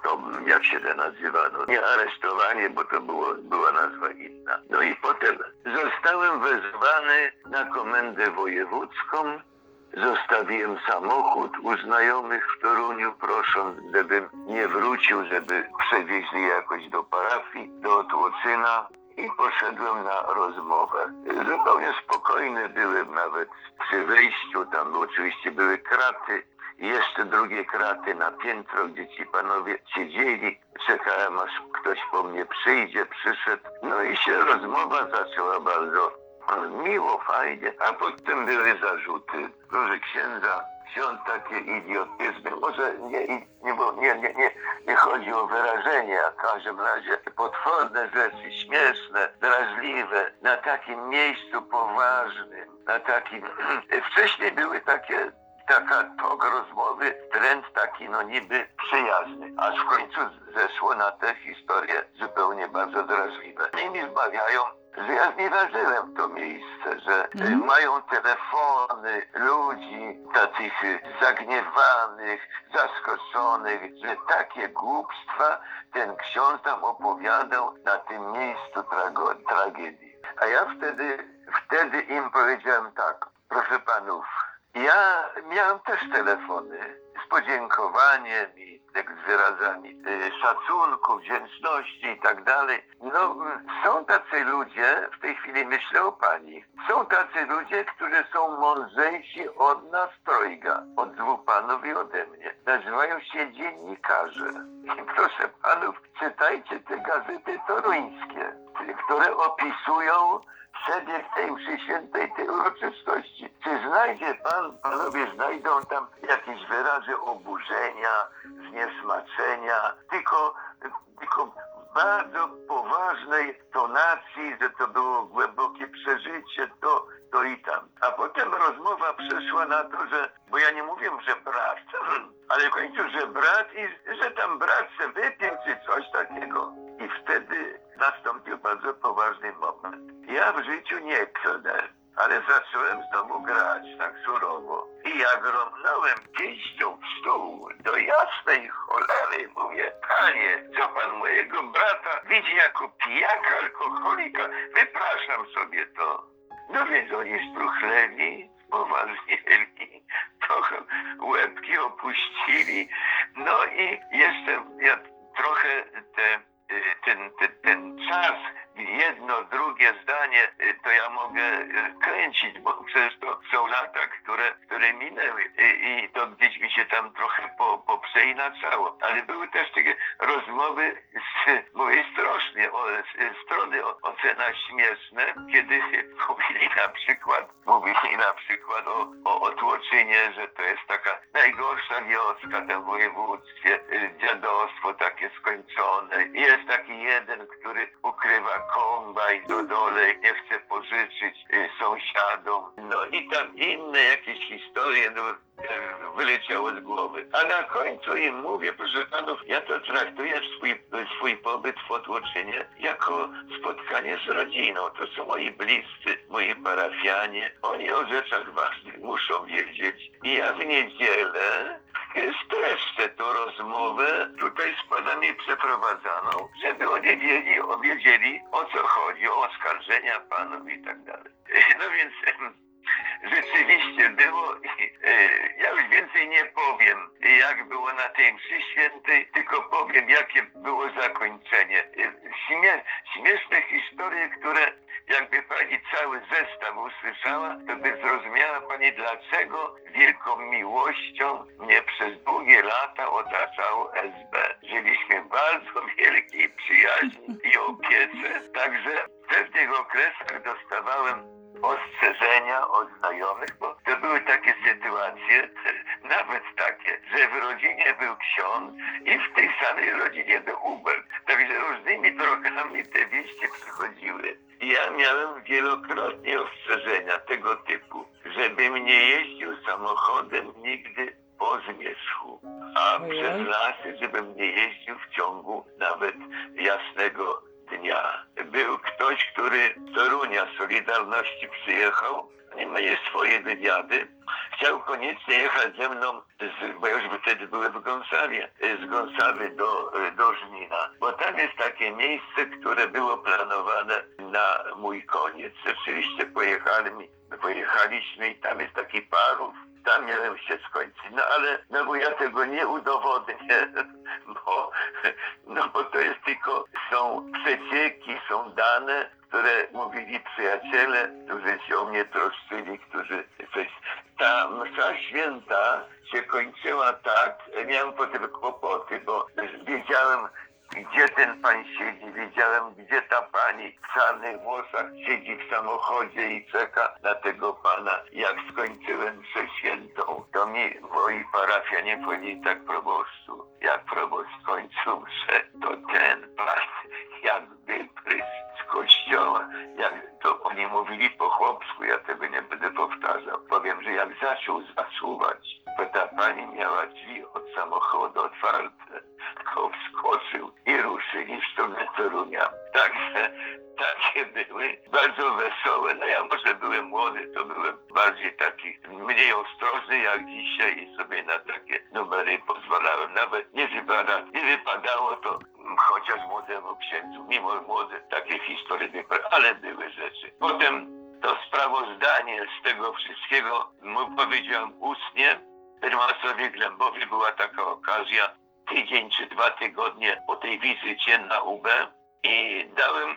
to jak się to nazywa, no nie aresztowanie, bo to było, była nazwa inna. No i potem zostałem wezwany na komendę wojewódzką, zostawiłem samochód u znajomych w Toruniu, prosząc, żebym nie wrócił, żeby przewieźli jakoś do parafii, do Otłocyna i poszedłem na rozmowę. Zupełnie spokojny byłem nawet przy wejściu, tam oczywiście były kraty, jeszcze drugie kraty na piętro, gdzie ci panowie siedzieli. Czekałem aż ktoś po mnie przyjdzie, przyszedł. No i się rozmowa zaczęła bardzo miło, fajnie. A potem były zarzuty, proszę księdza, ksiądz takie idiotyzmy, może nie, nie, nie, nie, nie, nie chodzi o wyrażenie, a w każdym razie potworne rzeczy, śmieszne, drażliwe, na takim miejscu poważnym, na takim... Wcześniej były takie taka tok rozmowy, trend taki no niby przyjazny, aż w końcu zeszło na te historie zupełnie bardzo drażliwe. I mi zbawiają że ja znieważyłem to miejsce, że Mhm. mają telefony ludzi takich zagniewanych, zaskoczonych, że takie głupstwa ten ksiądz tam opowiadał na tym miejscu trago- tragedii. A ja wtedy, wtedy im powiedziałem tak, proszę panów, ja miałem też telefony z podziękowaniem i z wyrazami y, szacunku, wdzięczności i tak dalej. No, są tacy ludzie, w tej chwili myślę o pani, są tacy ludzie, którzy są mądrzejsi od nas trojga, od dwóch panów i ode mnie. Nazywają się dziennikarze. I proszę panów, czytajcie te gazety toruńskie, które opisują przebieg tej mszy świętej, tej uroczystości. Czy znajdzie pan, panowie znajdą tam jakieś wyrazy oburzenia, zniesmaczenia, tylko, tylko bardzo poważnej tonacji, że to było głębokie przeżycie, to, to i tam. A potem rozmowa przeszła na to, że, bo ja nie mówię, że brat, ale w końcu, że brat i że tam brat se wypił czy coś takiego. I wtedy nastąpił bardzo poważny moment. Ja w życiu nie klnę, ale zacząłem znowu grać tak surowo. I jak romnąłem pięścią w stół, do jasnej cholery mówię, panie, co pan mojego brata widzi jako pijaka, alkoholika? Wypraszam sobie to. No więc oni struchleli, poważnieli, trochę łebki opuścili. No i jestem, ja trochę te, y, ten, ten, ten czas, jedno, drugie zdanie, to ja mogę y, kręcić, bo przecież to są lata, które, które minęły i, i to gdzieś mi się tam trochę po, poprzeinaczało. Ale były też takie rozmowy z mojej o, z strony o- ocena śmieszne, kiedy mówili na przykład, mówili na przykład o, o że to jest taka najgorsza wioska tam w województwie, y, dziadostwo takie skończone. Jest taki jeden, który ukrywa kombajn do dole, nie chce pożyczyć y, sąsiadom. No i tam inne jakieś historie, no, wyleciało z głowy. A na końcu im mówię, proszę panów, ja to traktuję swój, swój pobyt w Otłoczynie jako spotkanie z rodziną. To są moi bliscy, moi parafianie. Oni o rzeczach ważnych muszą wiedzieć. I ja w niedzielę streszczę tą rozmowę tutaj z panami przeprowadzaną, żeby oni wiedzieli, wiedzieli o co chodzi, o oskarżenia panów i tak dalej. No więc rzeczywiście było e, ja już więcej nie powiem, jak było na tej mszy świętej, tylko powiem, jakie było zakończenie. E, Śmie śmieszne historie, które jakby pani cały zestaw usłyszała, to by zrozumiała pani, dlaczego wielką miłością mnie przez długie lata otaczało SB. Żyliśmy w bardzo wielkiej przyjaźni i opiece, także w pewnych okresach dostawałem ostrzeżenia od znajomych, bo to były takie sytuacje, nawet takie, że w rodzinie był ksiądz i w tej samej rodzinie był Uber. Także różnymi drogami te wieści przychodziły. Ja miałem wielokrotnie ostrzeżenia tego typu, żebym nie jeździł samochodem nigdy po zmierzchu, a Ojej. przez lasy, żebym nie jeździł w ciągu nawet jasnego dnia. Był ktoś, który Solidarności przyjechał i mieli swoje wywiady. Chciał koniecznie jechać ze mną, z, bo już wtedy byłem w Gąsawie, z Gąsawy do, do Żnina. Bo tam jest takie miejsce, które było planowane na mój koniec. Rzeczywiście pojechali, pojechaliśmy i tam jest taki parów. Tam miałem się skończyć. No ale no bo ja tego nie udowodnię, bo, no bo to jest tylko, są przecieki, są dane, które mówili przyjaciele, którzy się o mnie troszczyli, którzy coś... Ta msza święta się kończyła tak, miałem potem kłopoty, bo wiedziałem, gdzie ten pan siedzi, wiedziałem, gdzie ta pani w czarnych włosach siedzi w samochodzie i czeka na tego pana. Jak skończyłem mszę świętą, to mi moi parafianie powiedzieli tak proboszczu, jak proboszcz skończył mszę, to samochodu otwarte, tylko wskoczył i ruszyli w stronę Torunia. Także takie były bardzo wesołe. No ja może byłem młody, to byłem bardziej taki mniej ostrożny jak dzisiaj i sobie na takie numery pozwalałem. Nawet nie, wypada, nie wypadało to chociaż młodemu księdzu, mimo młode takie historie, ale były rzeczy. Potem to sprawozdanie z tego wszystkiego mu powiedziałem ustnie. Prymasowi Glębowi była taka okazja, tydzień czy dwa tygodnie po tej wizycie na UB i dałem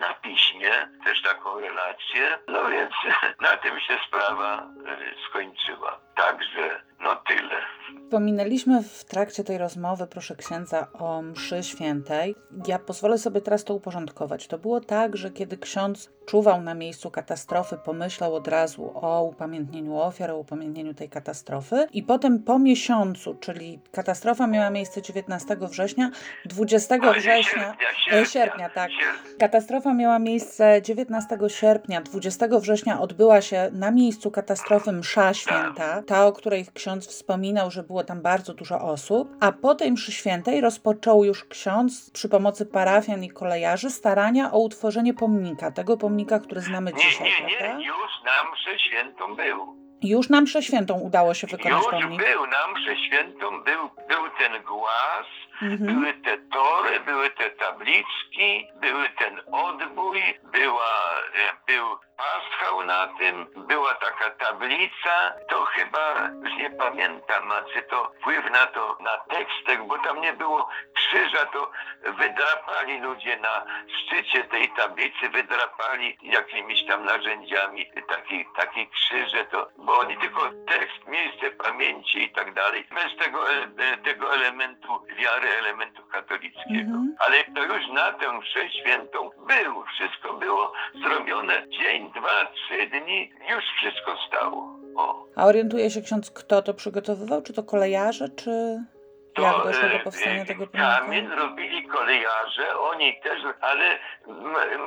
na piśmie też taką relację. No więc na tym się sprawa y, skończyła. Także no tyle. Wspominaliśmy w trakcie tej rozmowy, proszę księdza, o mszy świętej. Ja pozwolę sobie teraz to uporządkować. To było tak, że kiedy ksiądz czuwał na miejscu katastrofy, pomyślał od razu o upamiętnieniu ofiar, o upamiętnieniu tej katastrofy i potem po miesiącu, czyli katastrofa miała miejsce 19 września, 20 września, sierpnia, sierpnia, e, sierpnia tak. Sierpnia. Katastrofa miała miejsce 19 sierpnia, 20 września odbyła się na miejscu katastrofy msza święta, ta, o której ksiądz wspominał, że było tam bardzo dużo osób, a po tej mszy świętej rozpoczął już ksiądz przy pomocy parafian i kolejarzy starania o utworzenie pomnika, tego pomnika, który znamy Nie, dzisiaj, nie, nie, prawda? już na mszę świętą był. Już na mszę świętą udało się wykonać Już pomnik. był, na mszę świętą był, był ten głaz, Mhm. były te tory, były te tabliczki, były ten odbój, była, e, był paschał na tym, była taka tablica, to chyba, już nie pamiętam, czy to wpływ na to, na tekstek, bo tam nie było krzyża, to wydrapali ludzie na szczycie tej tablicy, wydrapali jakimiś tam narzędziami taki, taki krzyże, to, bo oni tylko tekst, miejsce pamięci i tak dalej, bez tego, e, e, tego elementu wiary, elementu katolickiego. Mhm. Ale to już na tę mszę świętą był, wszystko było zrobione, dzień, dwa, trzy dni, już wszystko stało. O. A orientuje się ksiądz, kto to przygotowywał? Czy to kolejarze, czy jak doszło do e, powstania e, tego pomnika? Kamień robili kolejarze, oni też, ale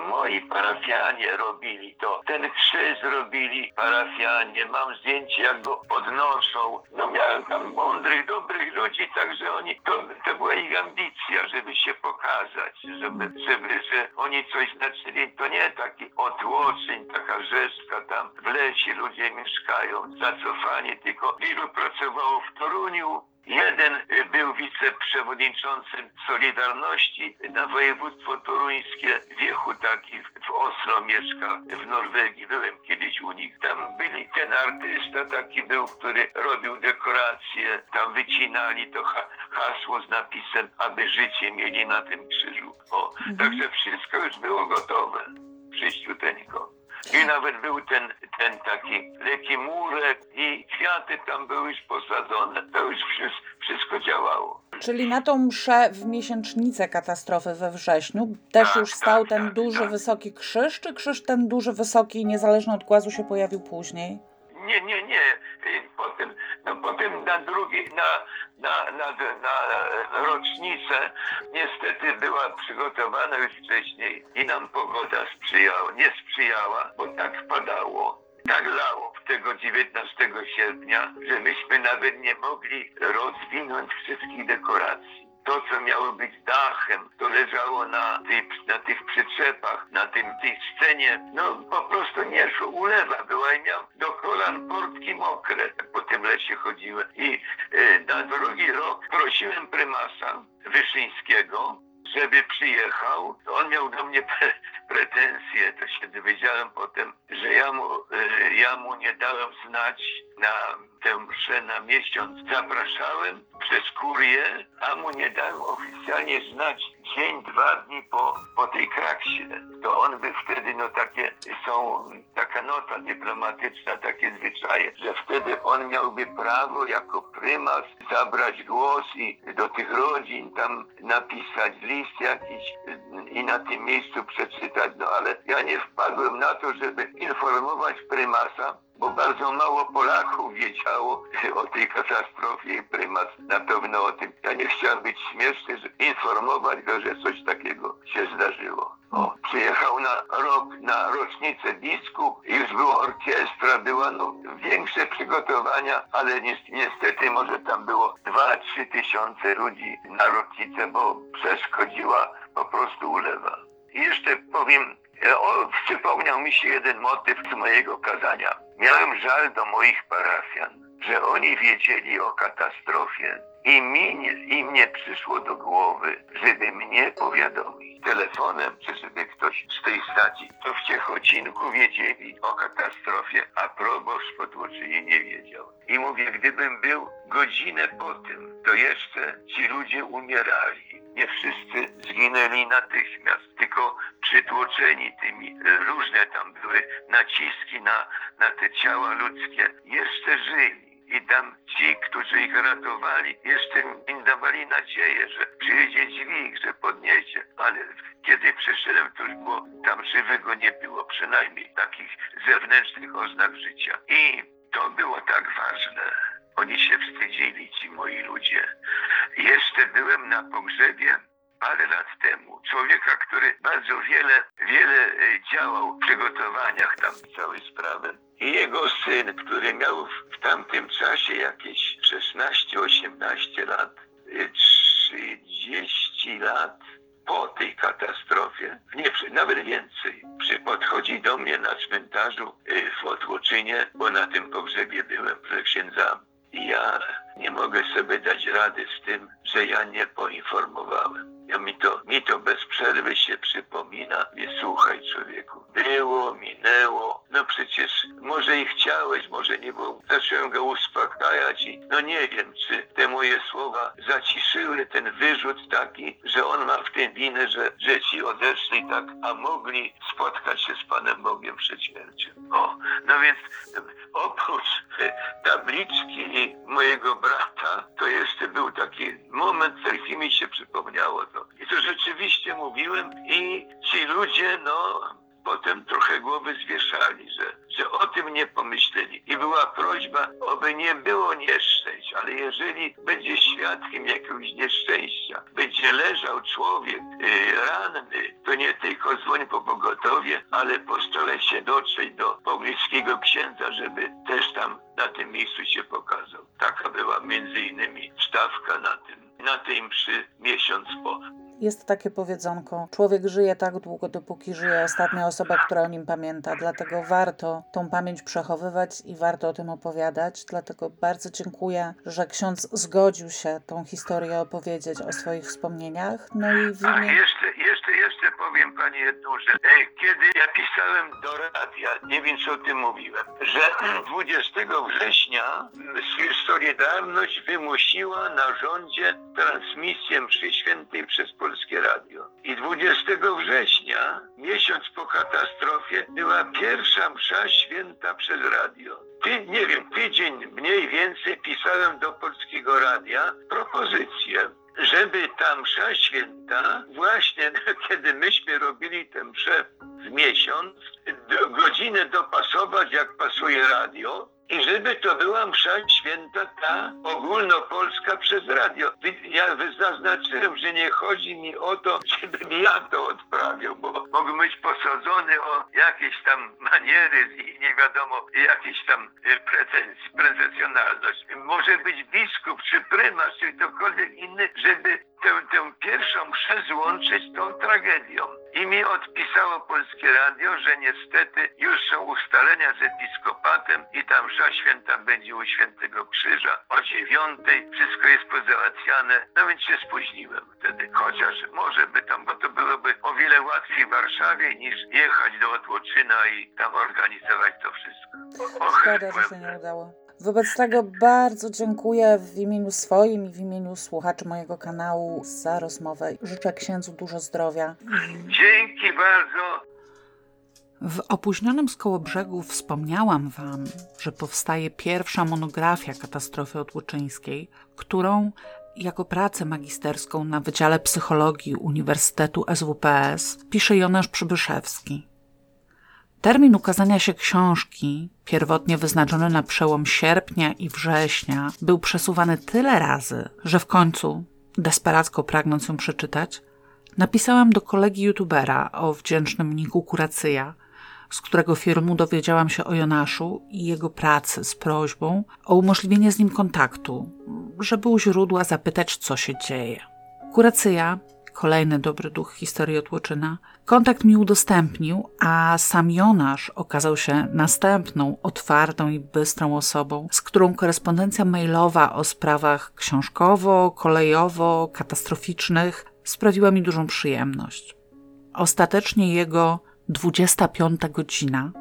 moi parafianie robili to. Ten krzyż robili parafianie, mam zdjęcie jak go podnoszą. No miałem tam mądrych, dobrych ludzi, także oni, to, to była ich ambicja, żeby się pokazać, żeby, żeby, że oni coś znaczyli. To nie taki otłoczeń, taka rzeczka tam w lesie ludzie mieszkają, zacofani, tylko wielu pracowało w Toruniu, Jeden y, był wiceprzewodniczącym Solidarności na województwo toruńskie. Wiechu taki w Oslo mieszka, w Norwegii. Byłem kiedyś u nich. Tam byli ten artysta taki był, który robił dekoracje. Tam wycinali to ha hasło z napisem, aby życie mieli na tym krzyżu. O, także wszystko już było gotowe. Przyjściuteńko. I nawet był ten, ten taki lekki murek i kwiaty tam były posadzone. To już wszystko, wszystko działało. Czyli na tą mszę w miesięcznicę katastrofy we wrześniu też Tak, już stał tak, ten tak, duży, tak. wysoki krzyż, czy krzyż ten duży, wysoki, niezależny od głazu się pojawił później? Nie, nie, nie. Potem na drugi, na, na, na, na rocznicę niestety była przygotowana już wcześniej i nam pogoda sprzyjała, nie sprzyjała, bo tak padało. Tak lało tego 19 sierpnia, że myśmy nawet nie mogli rozwinąć wszystkich dekoracji. To, co miało być dachem, to leżało na, na tych przyczepach, na tym, tej scenie. No po prostu nie szło, ulewa była i miałem do kolan portki mokre, po tym lesie chodziłem. I e, na drugi rok prosiłem prymasa Wyszyńskiego, żeby przyjechał. On miał do mnie pre, pretensje, to się dowiedziałem potem, że ja mu, e, ja mu nie dałem znać na tę mszę na miesiąc. Zapraszałem przez kurię, a mu nie dałem oficjalnie znać dzień, dwa dni po, po tej kraksie. To on by wtedy, no takie są, taka nota dyplomatyczna, takie zwyczaje, że wtedy on miałby prawo jako prymas zabrać głos i do tych rodzin tam napisać list jakiś i na tym miejscu przeczytać, no ale ja nie wpadłem na to, żeby informować prymasa, bo bardzo mało Polaków wiedziało o tej katastrofie i prymas na pewno o tym. Ja nie chciałem być śmieszny, informować go, że coś takiego się zdarzyło. O, przyjechał na rok, na rocznicę biskup, już była orkiestra, była no, większe przygotowania, ale ni- niestety może tam było 2-3 tysiące ludzi na rocznicę, bo przeszkodziła po prostu ulewa. I jeszcze powiem, e, o, przypomniał mi się jeden motyw z mojego kazania. Miałem żal do moich parafian, że oni wiedzieli o katastrofie i mi nie, przyszło do głowy, żeby mnie powiadomić telefonem, czy żeby ktoś z tej stacji, to w Ciechocinku wiedzieli o katastrofie, a proboszcz pod Łuczynie nie wiedział. I mówię, gdybym był godzinę po tym, to jeszcze ci ludzie umierali. Nie wszyscy zginęli natychmiast, tylko przytłoczeni tymi, różne tam były naciski na, na te ciała ludzkie, jeszcze żyli. I tam ci, którzy ich ratowali, jeszcze im dawali nadzieję, że przyjedzie dźwig, że podniesie. Ale kiedy przyszedłem, to już było, tam żywego nie było, przynajmniej takich zewnętrznych oznak życia. I to było tak ważne. Oni się wstydzili, ci moi ludzie. Jeszcze byłem na pogrzebie parę lat temu człowieka, który bardzo wiele, wiele e, działał w przygotowaniach tam całej sprawy. I jego syn, który miał w, tamtym czasie jakieś 16-18 lat, e, 30 lat po tej katastrofie, nie, nawet więcej, przy, podchodzi do mnie na cmentarzu e, w Otłoczynie, bo na tym pogrzebie byłem. I ja nie mogę sobie dać rady z tym, że ja nie poinformowałem. Ja mi to, mi to bez przerwy się przypomina. Nie słuchaj człowieku. Było, minęło. No przecież może i chciałeś, może nie było. Zacząłem go uspokajać i no nie wiem, czy te moje słowa zaciszyły ten wyrzut taki, że on ma w tym winę, że, że ci odeszli tak, a mogli spotkać się z Panem Bogiem przed śmiercią. O, no więc oprócz tabliczki mojego brata, to jeszcze był taki moment, w chwili mi się przypomniało to. I to rzeczywiście mówiłem i ci ludzie, no, potem trochę głowy zwieszali, że, że o tym nie pomyśleli. I była prośba, oby nie było nieszczęść, ale jeżeli będzie świadkiem jakiegoś nieszczęścia, będzie leżał człowiek y, ranny, to nie tylko dzwoń po pogotowie, ale postaraj się dotrzeć do pobliskiego księdza, żeby też tam na tym miejscu się pokazał. Taka była między innymi stawka na tym, na tej mszy miesiąc po. Jest takie powiedzonko: Człowiek żyje tak długo, dopóki żyje ostatnia osoba, która o nim pamięta. Dlatego warto tą pamięć przechowywać i warto o tym opowiadać. Dlatego bardzo dziękuję, że ksiądz zgodził się tą historię opowiedzieć o swoich wspomnieniach. No i w A imię... jeszcze rzecz. E, Kiedy ja pisałem do radia, nie wiem czy o tym mówiłem, że 20 września Solidarność wymusiła na rządzie transmisję mszy świętej przez Polskie Radio. I 20 września, miesiąc po katastrofie, była pierwsza msza święta przez radio. Ty, nie wiem, tydzień mniej więcej pisałem do Polskiego Radia propozycję, żeby ta msza święta, właśnie kiedy myśmy robili tę mszę w miesiąc, do, godzinę dopasować jak pasuje radio i żeby to była msza święta ta ogólnopolska przez radio. Ja zaznaczyłem, że nie chodzi mi o to, żebym ja to odprawiał, bo mogę być posadzony o jakieś tam maniery i nie wiadomo, jakieś tam y, pretens- pretensjonalność. Może być biskup, czy prymas, czy ktokolwiek inny, żeby tę, tę pierwszą mszę złączyć z tą tragedią. I mi odpisało Polskie Radio, że niestety już są ustalenia z episkopatem i ta msza święta będzie u Świętego Krzyża o dziewiątej. Wszystko jest pozałatwiane, no więc się spóźniłem wtedy. Chociaż może by tam, bo to byłoby o wiele łatwiej w Warszawie niż jechać do Otłoczyna i tam organizować to wszystko. Szkoda, że się nie udało. Wobec tego bardzo dziękuję w imieniu swoim i w imieniu słuchaczy mojego kanału za rozmowę. Życzę księdzu dużo zdrowia. Dzięki bardzo. W opóźnionym Skołobrzegu wspomniałam Wam, że powstaje pierwsza monografia katastrofy otłoczyńskiej, którą jako pracę magisterską na Wydziale Psychologii Uniwersytetu SWPS pisze Jonasz Przybyszewski. Termin ukazania się książki, pierwotnie wyznaczony na przełom sierpnia i września, był przesuwany tyle razy, że w końcu, desperacko pragnąc ją przeczytać, napisałam do kolegi youtubera o wdzięcznym niku Kuracyja, z którego firmu dowiedziałam się o Jonaszu i jego pracy z prośbą o umożliwienie z nim kontaktu, żeby u źródła zapytać, co się dzieje. Kuracyja, kolejny dobry duch historii Otłoczyna, kontakt mi udostępnił, a sam Jonasz okazał się następną, otwartą i bystrą osobą, z którą korespondencja mailowa o sprawach książkowo, kolejowo, katastroficznych sprawiła mi dużą przyjemność. Ostatecznie jego 25 godzina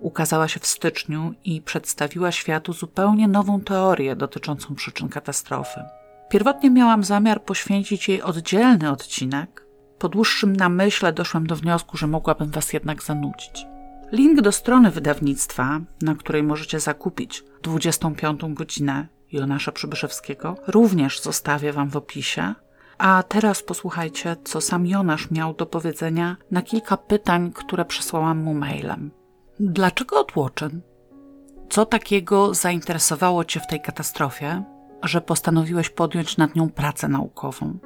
ukazała się w styczniu i przedstawiła światu zupełnie nową teorię dotyczącą przyczyn katastrofy. Pierwotnie miałam zamiar poświęcić jej oddzielny odcinek. Po dłuższym namyśle doszłam do wniosku, że mogłabym Was jednak zanudzić. Link do strony wydawnictwa, na której możecie zakupić 25 godzinę Jonasza Przybyszewskiego, również zostawię Wam w opisie. A teraz posłuchajcie, co sam Jonasz miał do powiedzenia na kilka pytań, które przesłałam mu mailem. Dlaczego Otłoczyn? Co takiego zainteresowało Cię w tej katastrofie, że postanowiłeś podjąć nad nią pracę naukową?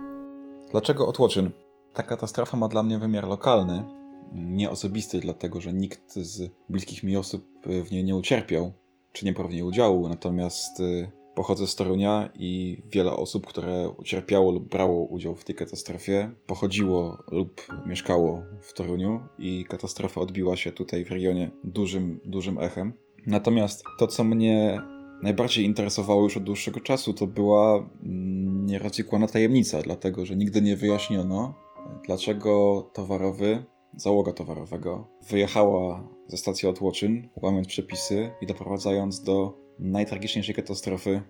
Dlaczego Otłoczyn? Ta katastrofa ma dla mnie wymiar lokalny, nie osobisty, dlatego że nikt z bliskich mi osób w niej nie ucierpiał, czy nie brał w niej udziału, natomiast y, Pochodzę z Torunia i wiele osób, które ucierpiało lub brało udział w tej katastrofie, pochodziło lub mieszkało w Toruniu i katastrofa odbiła się tutaj w regionie dużym, dużym echem. Natomiast to, co mnie najbardziej interesowało już od dłuższego czasu, to była mm, nierozwikłana tajemnica, dlatego że nigdy nie wyjaśniono, dlaczego towarowy, załoga towarowego wyjechała ze stacji Otłoczyn, łamiąc przepisy i doprowadzając do najtragiczniejszej katastrofy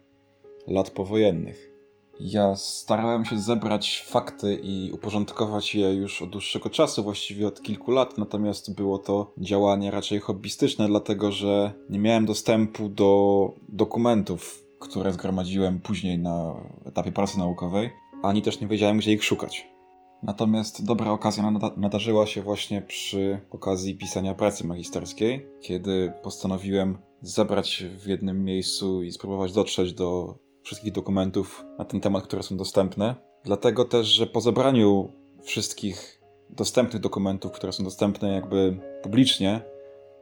lat powojennych. Ja starałem się zebrać fakty i uporządkować je już od dłuższego czasu, właściwie od kilku lat, natomiast było to działanie raczej hobbystyczne, dlatego że nie miałem dostępu do dokumentów, które zgromadziłem później na etapie pracy naukowej, ani też nie wiedziałem, gdzie ich szukać. Natomiast dobra okazja nadarzyła się właśnie przy okazji pisania pracy magisterskiej, kiedy postanowiłem zebrać w jednym miejscu i spróbować dotrzeć do wszystkich dokumentów na ten temat, które są dostępne. Dlatego też, że po zebraniu wszystkich dostępnych dokumentów, które są dostępne jakby publicznie,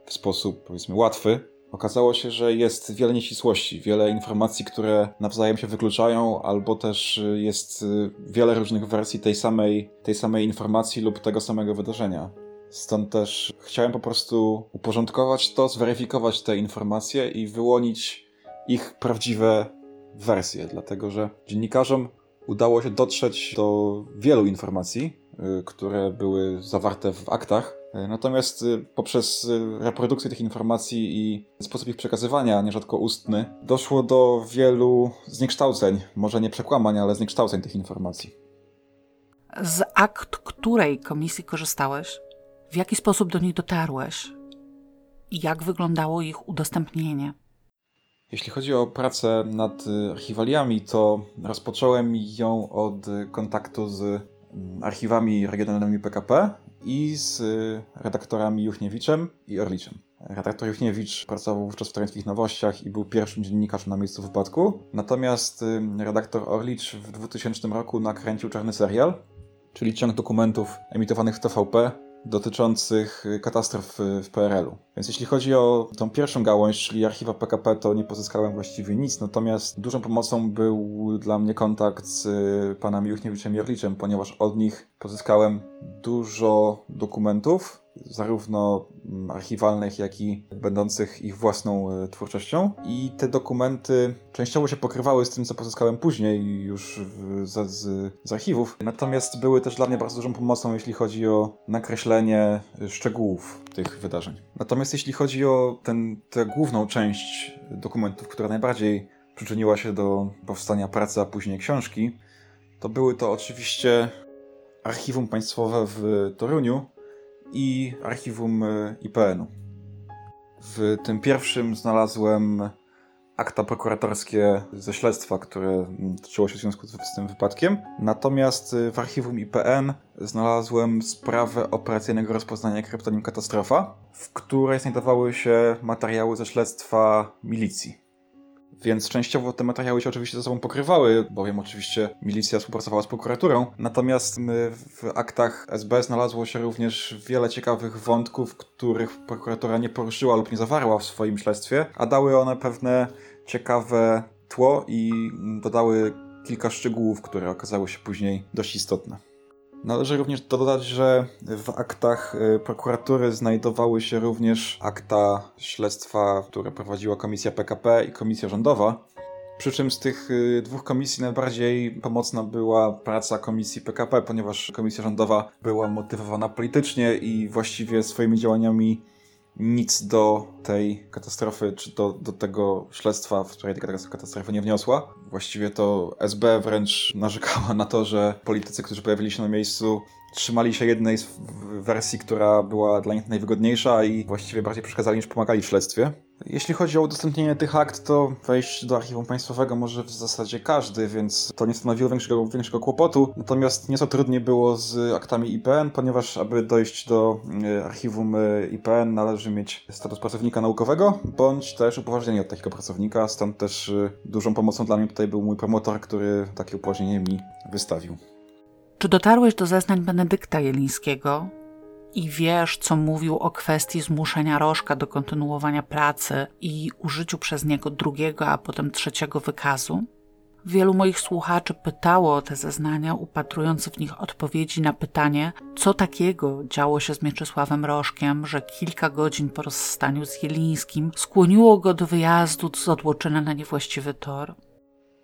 w sposób powiedzmy łatwy, okazało się, że jest wiele nieścisłości, wiele informacji, które nawzajem się wykluczają, albo też jest wiele różnych wersji tej samej, tej samej informacji lub tego samego wydarzenia. Stąd też chciałem po prostu uporządkować to, zweryfikować te informacje i wyłonić ich prawdziwe wersje, dlatego że dziennikarzom udało się dotrzeć do wielu informacji, y, które były zawarte w aktach. Y, natomiast y, poprzez reprodukcję tych informacji i sposób ich przekazywania, nierzadko ustny, doszło do wielu zniekształceń, może nie przekłamań, ale zniekształceń tych informacji. Z akt której komisji korzystałeś? W jaki sposób do nich dotarłeś? I jak wyglądało ich udostępnienie? Jeśli chodzi o pracę nad y, archiwaliami, to rozpocząłem ją od kontaktu z mm, archiwami regionalnymi PKP i z y, redaktorami Juchniewiczem i Orliczem. Redaktor Juchniewicz pracował wówczas w Toruńskich Nowościach i był pierwszym dziennikarzem na miejscu wypadku. Natomiast y, redaktor Orlicz w 2000 roku nakręcił czarny serial, czyli ciąg dokumentów emitowanych w TVP dotyczących y, katastrof y, w PRL-u. Więc jeśli chodzi o tą pierwszą gałąź, czyli archiwa PKP, to nie pozyskałem właściwie nic, natomiast dużą pomocą był dla mnie kontakt z y, panami Juchniewiczem i ponieważ od nich pozyskałem dużo dokumentów, zarówno mm, archiwalnych, jak i będących ich własną e, twórczością. I te dokumenty częściowo się pokrywały z tym, co pozyskałem później już w, z, z, z archiwów. Natomiast były też dla mnie bardzo dużą pomocą, jeśli chodzi o nakreślenie szczegółów tych wydarzeń. Natomiast jeśli chodzi o ten, tę główną część dokumentów, która najbardziej przyczyniła się do powstania pracy, a później książki, to były to oczywiście Archiwum Państwowe w Toruniu i Archiwum e, IPN-u. W tym pierwszym znalazłem akta prokuratorskie ze śledztwa, które toczyło się w związku z tym wypadkiem. Natomiast e, w archiwum IPN znalazłem sprawę operacyjnego rozpoznania kryptonim katastrofa, w której znajdowały się materiały ze śledztwa milicji. Więc częściowo te materiały się oczywiście ze sobą pokrywały, bowiem oczywiście milicja współpracowała z prokuraturą. Natomiast w aktach SB znalazło się również wiele ciekawych wątków, których prokuratura nie poruszyła lub nie zawarła w swoim śledztwie, a dały one pewne ciekawe tło i dodały kilka szczegółów, które okazały się później dość istotne. Należy również dodać, że w aktach y, prokuratury znajdowały się również akta śledztwa, które prowadziła Komisja PKP i Komisja Rządowa. Przy czym z tych y, dwóch komisji najbardziej pomocna była praca Komisji PKP, ponieważ Komisja Rządowa była motywowana politycznie i właściwie swoimi działaniami nic do tej katastrofy, czy do, do tego śledztwa, w której tej katastrofy nie wniosła. Właściwie to SB wręcz narzekała na to, że politycy, którzy pojawili się na miejscu, trzymali się jednej z wersji, która była dla nich najwygodniejsza i właściwie bardziej przeszkadzali niż pomagali w śledztwie. Jeśli chodzi o udostępnienie tych akt, to wejść do archiwum państwowego może w zasadzie każdy, więc to nie stanowiło większego, większego kłopotu. Natomiast nieco trudniej było z aktami IPN, ponieważ aby dojść do e, archiwum e, IPN należy mieć status pracownika naukowego, bądź też upoważnienie od takiego pracownika, stąd też e, dużą pomocą dla mnie tutaj był mój promotor, który takie upoważnienie mi wystawił. Czy dotarłeś do zeznań Benedykta Jelińskiego i wiesz, co mówił o kwestii zmuszenia Rożka do kontynuowania pracy i użyciu przez niego drugiego, a potem trzeciego wykazu? Wielu moich słuchaczy pytało o te zeznania, upatrując w nich odpowiedzi na pytanie, co takiego działo się z Mieczysławem Rożkiem, że kilka godzin po rozstaniu z Jelińskim skłoniło go do wyjazdu z odłoczyny na niewłaściwy tor.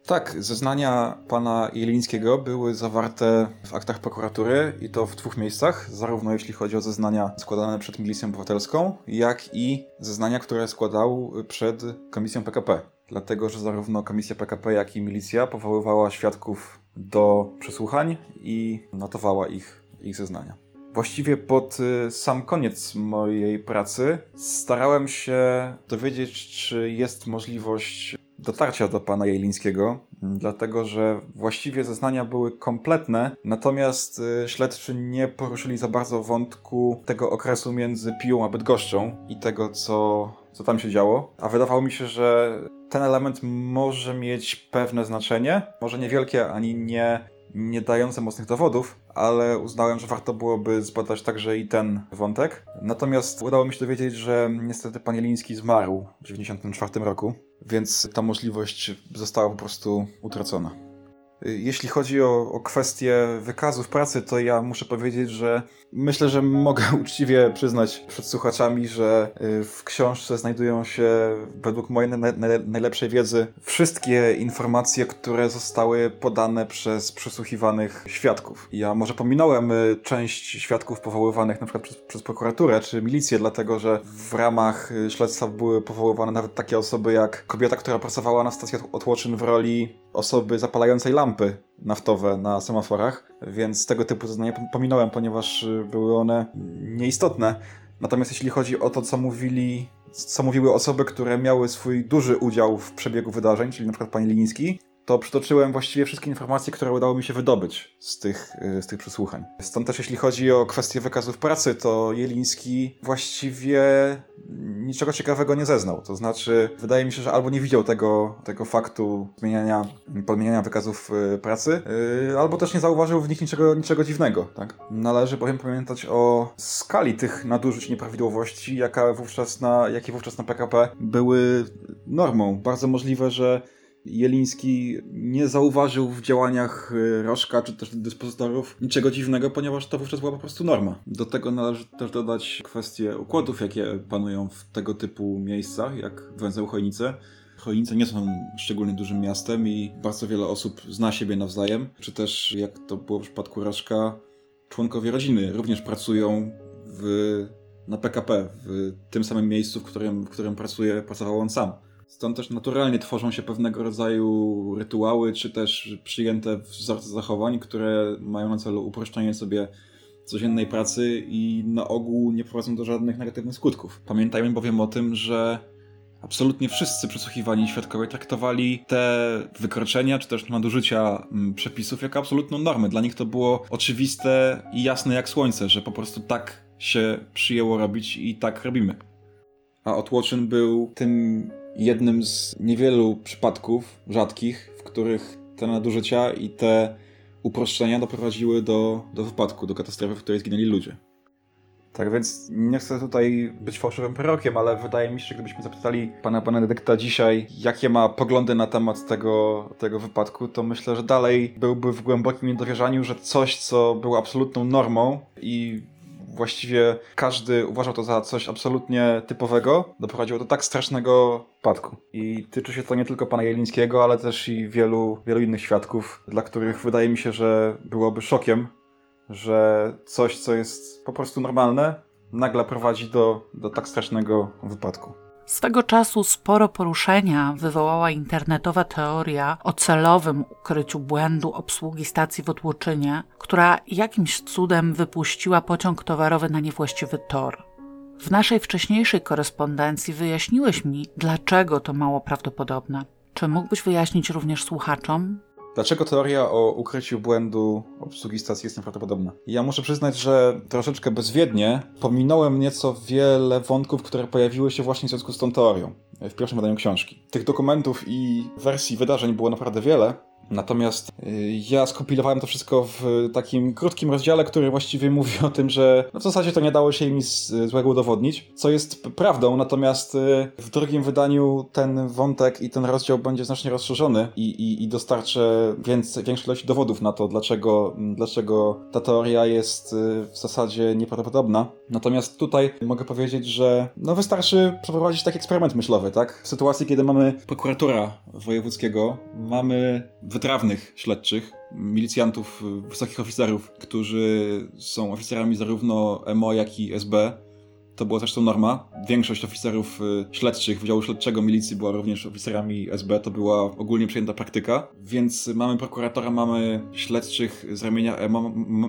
Tak, zeznania pana Jelińskiego były zawarte w aktach prokuratury i to w dwóch miejscach, zarówno jeśli chodzi o zeznania składane przed Milicją Obywatelską, jak i zeznania, które składał przed Komisją PKP. Dlatego, że zarówno Komisja PKP, jak i Milicja powoływała świadków do przesłuchań i notowała ich, ich zeznania. Właściwie pod y, sam koniec mojej pracy starałem się dowiedzieć, czy jest możliwość dotarcia do pana Jelińskiego, dlatego że właściwie zeznania były kompletne, natomiast y, śledczy nie poruszyli za bardzo wątku tego okresu między Piłą a Bydgoszczą i tego, co, co tam się działo. A wydawało mi się, że ten element może mieć pewne znaczenie, może niewielkie ani nie, nie dające mocnych dowodów, ale uznałem, że warto byłoby zbadać także i ten wątek. Natomiast udało mi się dowiedzieć, że niestety pan Jeliński zmarł w 1994 roku więc ta możliwość została po prostu utracona. Jeśli chodzi o, o kwestię wykazów pracy, to ja muszę powiedzieć, że myślę, że mogę uczciwie przyznać przed słuchaczami, że y, w książce znajdują się, według mojej najlepszej wiedzy, wszystkie informacje, które zostały podane przez przesłuchiwanych świadków. Ja może pominąłem y, część świadków powoływanych na przykład przez, przez prokuraturę czy milicję, dlatego że w ramach y, śledztwa były powoływane nawet takie osoby jak kobieta, która pracowała na stacji otłoczyn w roli osoby zapalającej lampy naftowe na semaforach, więc tego typu zeznania pominąłem, ponieważ y, były one nieistotne. Natomiast jeśli chodzi o to, co mówili, co mówiły osoby, które miały swój duży udział w przebiegu wydarzeń, czyli przykład pani Liński, to przytoczyłem właściwie wszystkie informacje, które udało mi się wydobyć z tych, y, z tych przesłuchań. Stąd też jeśli chodzi o kwestię wykazów pracy, to Jeliński właściwie niczego ciekawego nie zeznał. To znaczy, wydaje mi się, że albo nie widział tego, tego faktu zmieniania, podmieniania wykazów y, pracy, yy, albo też nie zauważył w nich niczego, niczego dziwnego. Tak? Należy bowiem pamiętać o skali tych nadużyć nieprawidłowości, jaka wówczas na, jakie wówczas na PKP były normą. Bardzo możliwe, że Jeliński nie zauważył w działaniach y, Rożka czy też dyspozytorów niczego dziwnego, ponieważ to wówczas była po prostu norma. Do tego należy też dodać kwestię układów, jakie panują w tego typu miejscach, jak węzeł Chojnice. Chojnice nie są szczególnie dużym miastem i bardzo wiele osób zna siebie nawzajem, czy też, jak to było w przypadku Rożka, członkowie rodziny również pracują w, na PKP, w tym samym miejscu, w którym, w którym pracuje, pracował on sam. Stąd też naturalnie tworzą się pewnego rodzaju rytuały, czy też przyjęte wzorce zachowań, które mają na celu uproszczenie sobie codziennej pracy i na ogół nie prowadzą do żadnych negatywnych skutków. Pamiętajmy bowiem o tym, że absolutnie wszyscy przesłuchiwani świadkowie traktowali te wykroczenia czy też nadużycia mm, przepisów jako absolutną normę. Dla nich to było oczywiste i jasne jak słońce, że po prostu tak się przyjęło robić i tak robimy. A Otłoczyn był tym jednym z niewielu przypadków rzadkich, w których te nadużycia i te uproszczenia doprowadziły do, do wypadku, do katastrofy, w której zginęli ludzie. Tak więc nie chcę tutaj być fałszywym prorokiem, ale wydaje mi się, że gdybyśmy zapytali pana Benedykta dzisiaj, jakie ma poglądy na temat tego, tego wypadku, to myślę, że dalej byłby w głębokim niedowierzaniu, że coś, co było absolutną normą i właściwie każdy uważał to za coś absolutnie typowego, doprowadziło do tak strasznego wypadku. I tyczy się to nie tylko pana Jelińskiego, ale też i wielu, wielu innych świadków, dla których wydaje mi się, że byłoby szokiem, że coś, co jest po prostu normalne, nagle prowadzi do, do tak strasznego wypadku. Swego czasu sporo poruszenia wywołała internetowa teoria o celowym ukryciu błędu obsługi stacji w Otłoczynie, która jakimś cudem wypuściła pociąg towarowy na niewłaściwy tor. W naszej wcześniejszej korespondencji wyjaśniłeś mi, dlaczego to mało prawdopodobne. Czy mógłbyś wyjaśnić również słuchaczom, Dlaczego teoria o ukryciu błędu obsługi stacji jest nieprawdopodobna? Ja muszę przyznać, że troszeczkę bezwiednie pominąłem nieco wiele wątków, które pojawiły się właśnie w związku z tą teorią w pierwszym wydaniu książki. Tych dokumentów i wersji wydarzeń było naprawdę wiele, Natomiast y, ja skopilowałem to wszystko w takim krótkim rozdziale, który właściwie mówi o tym, że no w zasadzie to nie dało się im nic złego udowodnić, co jest prawdą, natomiast y, w drugim wydaniu ten wątek i ten rozdział będzie znacznie rozszerzony i, i, i dostarczę więcej, większej ilości dowodów na to, dlaczego, dlaczego ta teoria jest y, w zasadzie nieprawdopodobna. Natomiast tutaj mogę powiedzieć, że no wystarczy przeprowadzić taki eksperyment myślowy, tak? W sytuacji, kiedy mamy prokuratora wojewódzkiego, mamy wytrawnych śledczych, milicjantów, wysokich oficerów, którzy są oficerami zarówno MO, jak i SB. To była zresztą norma. Większość oficerów y, śledczych Wydziału Śledczego Milicji była również oficerami SB. To była ogólnie przyjęta praktyka. Więc mamy prokuratora, mamy śledczych z ramienia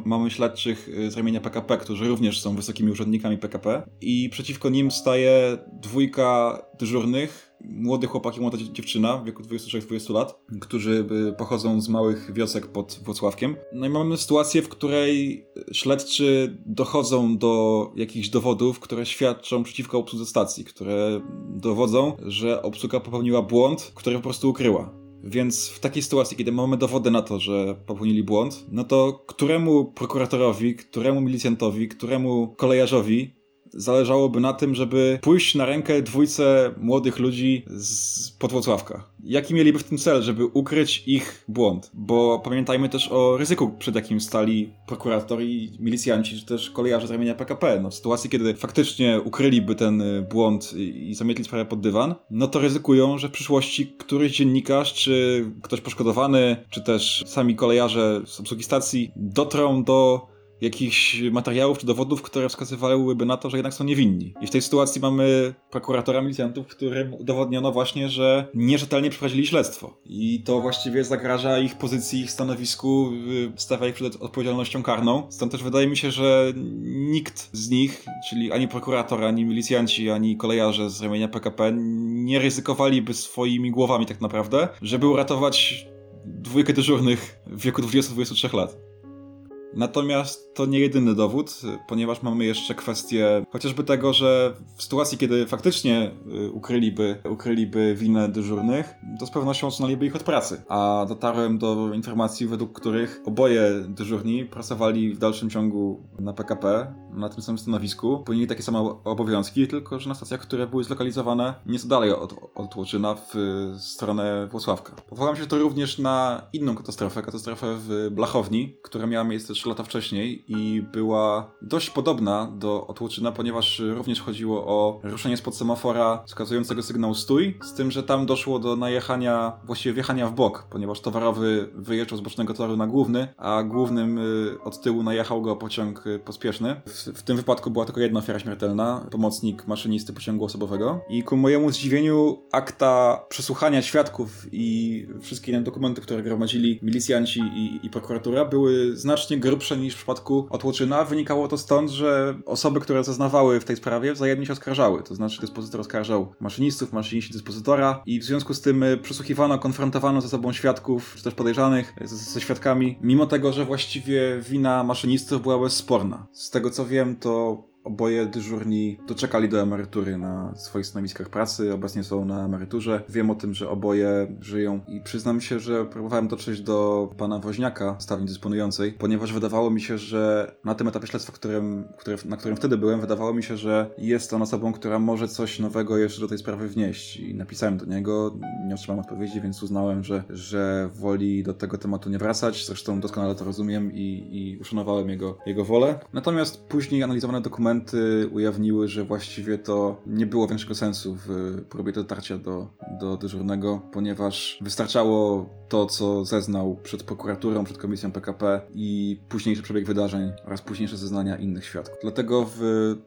mamy śledczych y, z ramienia PKP, którzy również są wysokimi urzędnikami PKP. I przeciwko nim staje dwójka dyżurnych, młody chłopak i młoda dziewczyna w wieku 26-20 lat, którzy y, pochodzą z małych wiosek pod Wrocławkiem. No i mamy sytuację, w której śledczy dochodzą do jakichś dowodów, które świadczą przeciwko obsłudze stacji, które dowodzą, że obsługa popełniła błąd, który po prostu ukryła. Więc w takiej sytuacji, kiedy mamy dowody na to, że popełnili błąd, no to któremu prokuratorowi, któremu milicjantowi, któremu kolejarzowi zależałoby na tym, żeby pójść na rękę dwójce młodych ludzi z Podwłocławka. Jaki mieliby w tym cel, żeby ukryć ich błąd? Bo pamiętajmy też o ryzyku, przed jakim stali prokurator i milicjanci, czy też kolejarze z ramienia PKP. No, w sytuacji, kiedy faktycznie ukryliby ten y, błąd i zamietli sprawę pod dywan, no to ryzykują, że w przyszłości któryś dziennikarz, czy ktoś poszkodowany, czy też sami kolejarze z obsługi stacji dotrą do jakichś materiałów czy dowodów, które wskazywałyby na to, że jednak są niewinni. I w tej sytuacji mamy prokuratora milicjantów, którym udowodniono właśnie, że nierzetelnie przeprowadzili śledztwo. I to właściwie zagraża ich pozycji, ich stanowisku, y, stawia ich przed odpowiedzialnością karną. Stąd też wydaje mi się, że nikt z nich, czyli ani prokurator, ani milicjanci, ani kolejarze z ramienia PKP nie ryzykowaliby swoimi głowami tak naprawdę, żeby uratować dwójkę dyżurnych w wieku 20-23 lat. Natomiast to nie jedyny dowód, ponieważ mamy jeszcze kwestię chociażby tego, że w sytuacji, kiedy faktycznie y, ukryliby, ukryliby winę dyżurnych, to z pewnością odsunęliby ich od pracy. A dotarłem do informacji, według których oboje dyżurni pracowali w dalszym ciągu na PKP, na tym samym stanowisku, pełnili takie same obowiązki, tylko że na stacjach, które były zlokalizowane nieco dalej od, od Łoczyna w stronę Włocławka. Powołam się to również na inną katastrofę, katastrofę w Blachowni, która miała miejsce 3 lata wcześniej i była dość podobna do Otłoczyna, ponieważ również chodziło o ruszenie spod semafora wskazującego sygnał stój, z tym, że tam doszło do najechania, właściwie wjechania w bok, ponieważ towarowy wyjeżdżał z bocznego toru na główny, a głównym y, od tyłu najechał go pociąg y, pospieszny. W, w tym wypadku była tylko jedna ofiara śmiertelna, pomocnik maszynisty pociągu osobowego i ku mojemu zdziwieniu akta przesłuchania świadków i wszystkie inne dokumenty, które gromadzili milicjanci i, i prokuratura były znacznie grubsze niż w przypadku Otłoczyna. Wynikało to stąd, że osoby, które zeznawały w tej sprawie wzajemnie się oskarżały. To znaczy dyspozytor oskarżał maszynistów, maszyniści dyspozytora i w związku z tym y, przesłuchiwano, konfrontowano ze sobą świadków, czy też podejrzanych, ze, ze świadkami, mimo tego, że właściwie wina maszynistów była bezsporna. Z tego co wiem, to Oboje dyżurni doczekali do emerytury na swoich stanowiskach pracy, obecnie są na emeryturze. Wiem o tym, że oboje żyją i przyznam się, że próbowałem dotrzeć do pana Woźniaka, stawni dysponującej, ponieważ wydawało mi się, że na tym etapie śledztwa, którym, który, na którym wtedy byłem, wydawało mi się, że jest on osobą, która może coś nowego jeszcze do tej sprawy wnieść. I napisałem do niego, nie otrzymałem odpowiedzi, więc uznałem, że, że woli do tego tematu nie wracać. Zresztą doskonale to rozumiem i, i uszanowałem jego, jego wolę. Natomiast później analizowane dokumenty dokumenty ujawniły, że właściwie to nie było większego sensu w próbie dotarcia do, do dyżurnego, ponieważ wystarczało to, co zeznał przed prokuraturą, przed komisją PKP i późniejszy przebieg wydarzeń oraz późniejsze zeznania innych świadków. Dlatego w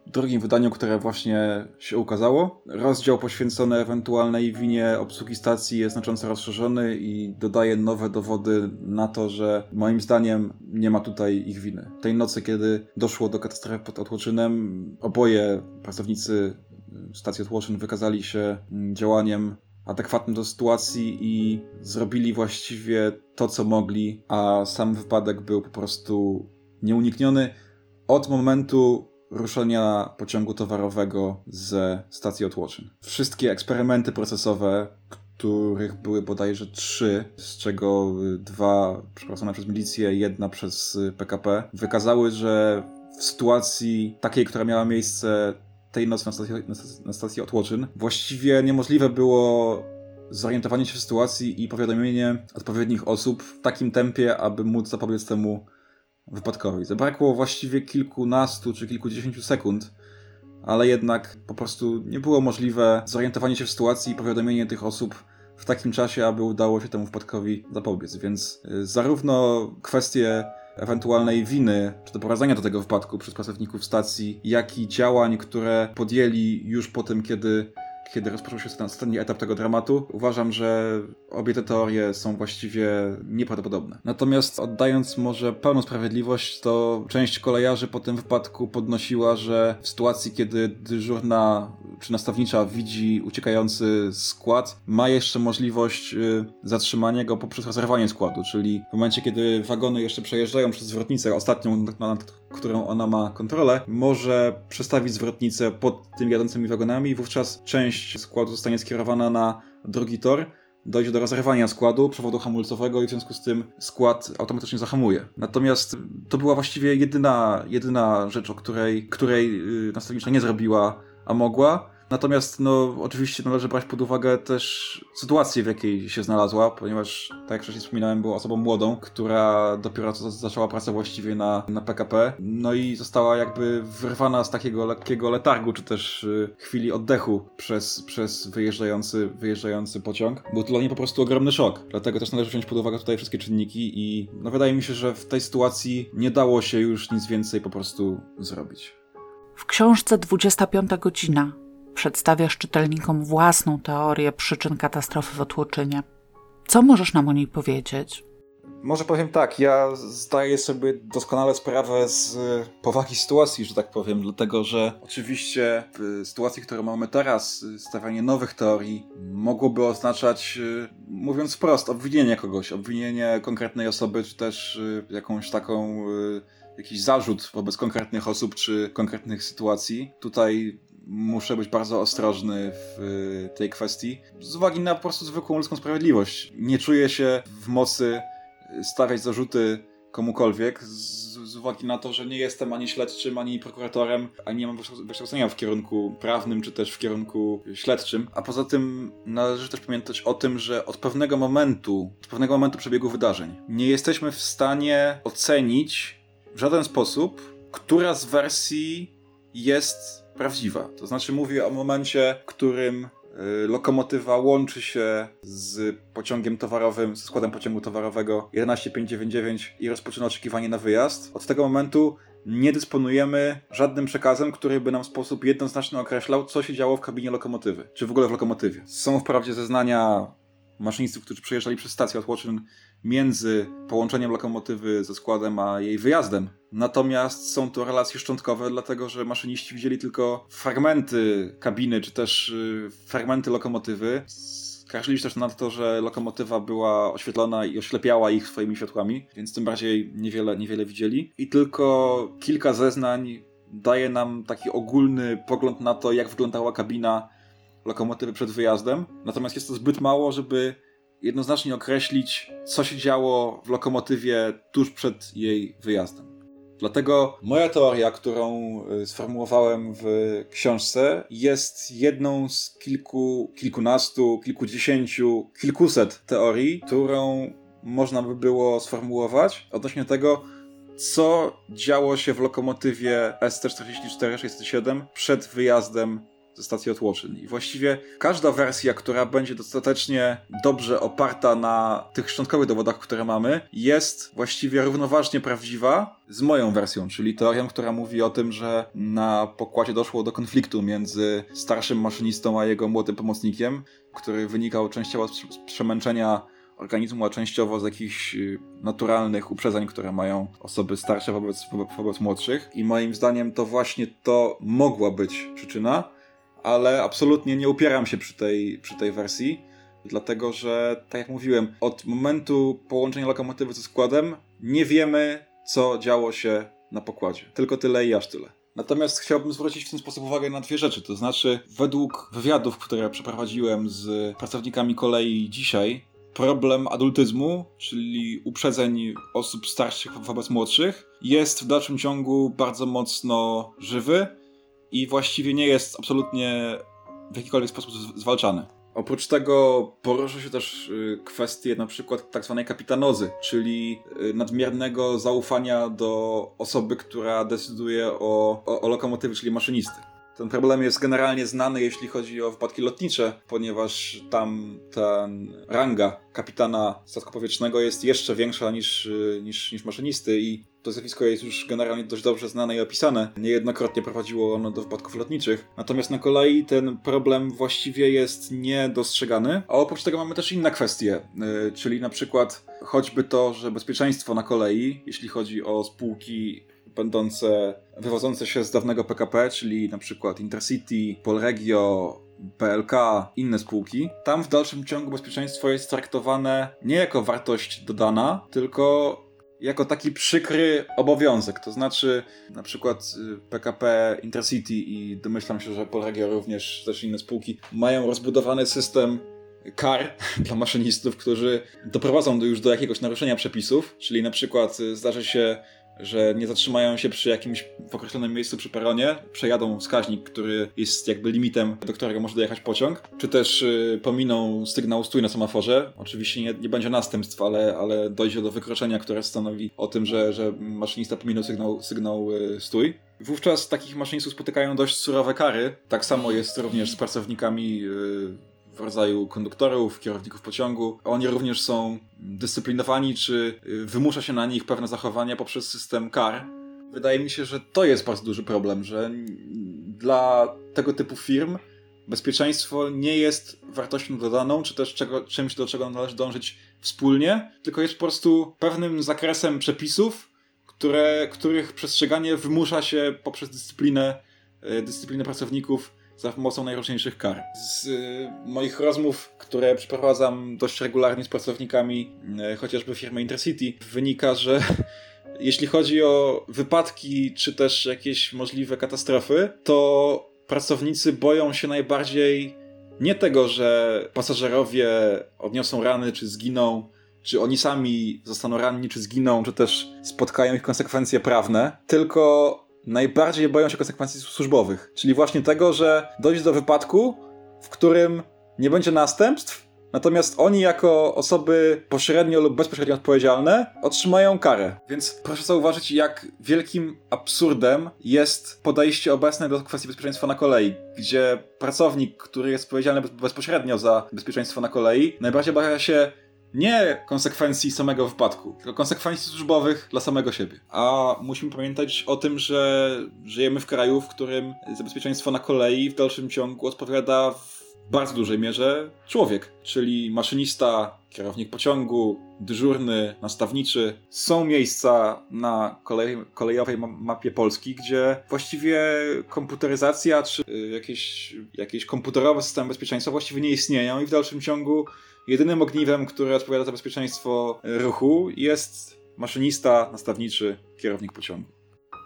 drugim wydaniu, które właśnie się ukazało, rozdział poświęcony ewentualnej winie obsługi stacji jest znacząco rozszerzony i dodaje nowe dowody na to, że moim zdaniem nie ma tutaj ich winy. Tej nocy, kiedy doszło do katastrofy pod Otłoczynem, oboje pracownicy stacji Otłoczyn wykazali się mm, działaniem adekwatnym do sytuacji i zrobili właściwie to, co mogli, a sam wypadek był po prostu nieunikniony od momentu ruszenia pociągu towarowego ze stacji Otłoczyn. Wszystkie eksperymenty procesowe, których były bodajże trzy, z czego dwa przeprowadzone przez milicję, jedna przez PKP, wykazały, że w sytuacji takiej, która miała miejsce tej nocy na stacji, na stacji Otłoczyn, właściwie niemożliwe było zorientowanie się w sytuacji i powiadomienie odpowiednich osób w takim tempie, aby móc zapobiec temu wypadkowi. Zabrakło właściwie kilkunastu czy kilkudziesięciu sekund, ale jednak po prostu nie było możliwe zorientowanie się w sytuacji i powiadomienie tych osób w takim czasie, aby udało się temu wypadkowi zapobiec. Więc y, zarówno kwestie ewentualnej winy, czy doprowadzenia do tego wypadku przez pracowników stacji, jak i działań, które podjęli już po tym, kiedy kiedy rozpoczął się ten ostatni etap tego dramatu, uważam, że obie te teorie są właściwie nieprawdopodobne. Natomiast oddając może pełną sprawiedliwość, to część kolejarzy po tym wypadku podnosiła, że w sytuacji, kiedy dyżurna czy nastawnicza widzi uciekający skład, ma jeszcze możliwość y, zatrzymania go poprzez rozerwanie składu, czyli w momencie, kiedy wagony jeszcze przejeżdżają przez zwrotnicę, ostatnią, nad którą ona ma kontrolę, może przestawić zwrotnicę pod tymi jadącymi wagonami i wówczas część składu zostanie skierowana na drugi tor, dojdzie do rozerwania składu przewodu hamulcowego i w związku z tym skład automatycznie zahamuje. Natomiast to była właściwie jedyna, jedyna rzecz, o której, której y, nastawnicza nie zrobiła, a mogła. Natomiast, no, oczywiście należy brać pod uwagę też sytuację, w jakiej się znalazła, ponieważ, tak jak wcześniej wspominałem, była osobą młodą, która dopiero co zaczęła pracę właściwie na, na PKP, no i została jakby wyrwana z takiego lekkiego letargu, czy też y, chwili oddechu przez, przez wyjeżdżający, wyjeżdżający pociąg. Był to dla niej po prostu ogromny szok, dlatego też należy wziąć pod uwagę tutaj wszystkie czynniki i, no, wydaje mi się, że w tej sytuacji nie dało się już nic więcej po prostu zrobić. W książce 25 godzina przedstawiasz czytelnikom własną teorię przyczyn katastrofy w Otłoczynie. Co możesz nam o niej powiedzieć? Może powiem tak, ja zdaję sobie doskonale sprawę z powagi sytuacji, że tak powiem, dlatego że oczywiście w sytuacji, którą mamy teraz, stawianie nowych teorii mogłoby oznaczać, y, mówiąc wprost, obwinienie kogoś, obwinienie konkretnej osoby, czy też y, jakąś taką y, jakiś zarzut wobec konkretnych osób czy konkretnych sytuacji. Tutaj muszę być bardzo ostrożny w tej kwestii, z uwagi na po prostu zwykłą ludzką sprawiedliwość. Nie czuję się w mocy stawiać zarzuty komukolwiek, z, z, uwagi na to, że nie jestem ani śledczym, ani prokuratorem, ani nie mam wykształcenia w kierunku prawnym, czy też w kierunku śledczym. A poza tym należy też pamiętać o tym, że od pewnego momentu, od pewnego momentu przebiegu wydarzeń, nie jesteśmy w stanie ocenić w żaden sposób, która z wersji jest prawdziwa. To znaczy mówię o momencie, w którym y, lokomotywa łączy się z pociągiem towarowym, ze składem pociągu towarowego 11599 i rozpoczyna oczekiwanie na wyjazd. Od tego momentu nie dysponujemy żadnym przekazem, który by nam w sposób jednoznaczny określał, co się działo w kabinie lokomotywy, czy w ogóle w lokomotywie. Są wprawdzie zeznania maszynistów, którzy przejeżdżali przez stację Otwoczyn między połączeniem lokomotywy ze składem a jej wyjazdem. Natomiast są to relacje szczątkowe, dlatego że maszyniści widzieli tylko fragmenty kabiny, czy też y, fragmenty lokomotywy. Skarżyli się też na to, że lokomotywa była oświetlona i oślepiała ich swoimi światłami, więc tym bardziej niewiele, niewiele widzieli. I tylko kilka zeznań daje nam taki ogólny pogląd na to, jak wyglądała kabina lokomotywy przed wyjazdem. Natomiast jest to zbyt mało, żeby jednoznacznie określić, co się działo w lokomotywie tuż przed jej wyjazdem. Dlatego moja teoria, którą y, sformułowałem w książce, jest jedną z kilku, kilkunastu, kilkudziesięciu, kilkuset teorii, którą można by było sformułować odnośnie tego, co działo się w lokomotywie ST44-67 przed wyjazdem ze stacji Otłoczyn. I właściwie każda wersja, która będzie dostatecznie dobrze oparta na tych szczątkowych dowodach, które mamy, jest właściwie równoważnie prawdziwa z moją wersją, czyli teorią, która mówi o tym, że na pokładzie doszło do konfliktu między starszym maszynistą a jego młodym pomocnikiem, który wynikał częściowo z przemęczenia organizmu, a częściowo z jakichś y, naturalnych uprzedzeń, które mają osoby starsze wobec, wobec młodszych. I moim zdaniem to właśnie to mogła być przyczyna ale absolutnie nie upieram się przy tej, przy tej wersji, dlatego że, tak jak mówiłem, od momentu połączenia lokomotywy ze składem nie wiemy, co działo się na pokładzie. Tylko tyle i aż tyle. Natomiast chciałbym zwrócić w ten sposób uwagę na dwie rzeczy. To znaczy, według wywiadów, które przeprowadziłem z pracownikami kolei dzisiaj, problem adultyzmu, czyli uprzedzeń osób starszych wobec młodszych, jest w dalszym ciągu bardzo mocno żywy i właściwie nie jest absolutnie w jakikolwiek sposób zwalczany. Oprócz tego porusza się też y, kwestie na przykład tak zwanej kapitanozy, czyli y, nadmiernego zaufania do osoby, która decyduje o, o, o lokomotywy, czyli maszynisty. Ten problem jest generalnie znany, jeśli chodzi o wypadki lotnicze, ponieważ tam ta ranga kapitana statku powietrznego jest jeszcze większa niż, y, niż, niż maszynisty i to zjawisko jest już generalnie dość dobrze znane i opisane. Niejednokrotnie prowadziło ono do wypadków lotniczych. Natomiast na kolei ten problem właściwie jest niedostrzegany. A oprócz tego mamy też inne kwestie, yy, czyli na przykład choćby to, że bezpieczeństwo na kolei, jeśli chodzi o spółki będące, wywodzące się z dawnego PKP, czyli na przykład Intercity, Polregio, PLK, inne spółki, tam w dalszym ciągu bezpieczeństwo jest traktowane nie jako wartość dodana, tylko jako taki przykry obowiązek. To znaczy, na przykład PKP y, Intercity i domyślam się, że Polregio również, też inne spółki, mają rozbudowany system kar dla maszynistów, którzy doprowadzą do już do jakiegoś naruszenia przepisów, czyli na przykład y, zdarzy się że nie zatrzymają się przy jakimś określonym miejscu przy peronie, przejadą wskaźnik, który jest jakby limitem, do którego może dojechać pociąg, czy też y, pominą sygnał stój na semaforze. Oczywiście nie, nie będzie następstw, ale, ale dojdzie do wykroczenia, które stanowi o tym, że, że maszynista pominął sygnał, sygnał y, stój. Wówczas takich maszynistów spotykają dość surowe kary. Tak samo jest również z pracownikami y, w rodzaju konduktorów, kierowników pociągu. Oni również są dyscyplinowani, czy y, wymusza się na nich pewne zachowania poprzez system kar. Wydaje mi się, że to jest bardzo duży problem, że dla tego typu firm bezpieczeństwo nie jest wartością dodaną, czy też czego, czymś, do czego należy dążyć wspólnie, tylko jest po prostu pewnym zakresem przepisów, które, których przestrzeganie wymusza się poprzez dyscyplinę, e, dyscyplinę pracowników za pomocą najróżniejszych kar. Z y, moich rozmów, które przeprowadzam dość regularnie z pracownikami y, chociażby firmy Intercity, wynika, że jeśli chodzi o wypadki czy też jakieś możliwe katastrofy, to pracownicy boją się najbardziej nie tego, że pasażerowie odniosą rany czy zginą, czy oni sami zostaną ranni czy zginą, czy też spotkają ich konsekwencje prawne, tylko najbardziej boją się konsekwencji służbowych. Czyli właśnie tego, że dojdzie do wypadku, w którym nie będzie następstw, natomiast oni jako osoby pośrednio lub bezpośrednio odpowiedzialne otrzymają karę. Więc proszę zauważyć, jak wielkim absurdem jest podejście obecne do kwestii bezpieczeństwa na kolei, gdzie pracownik, który jest odpowiedzialny bezpośrednio za bezpieczeństwo na kolei, najbardziej obawia się nie konsekwencji samego wypadku, tylko konsekwencji służbowych dla samego siebie. A musimy pamiętać o tym, że żyjemy w kraju, w którym za bezpieczeństwo na kolei w dalszym ciągu odpowiada w bardzo dużej mierze człowiek, czyli maszynista, kierownik pociągu, dyżurny, nastawniczy. Są miejsca na kolej, kolejowej mapie Polski, gdzie właściwie komputeryzacja czy y, jakieś, jakieś komputerowe systemy bezpieczeństwa właściwie nie istnieją i w dalszym ciągu Jedynym ogniwem, które odpowiada za bezpieczeństwo ruchu jest maszynista, nastawniczy, kierownik pociągu.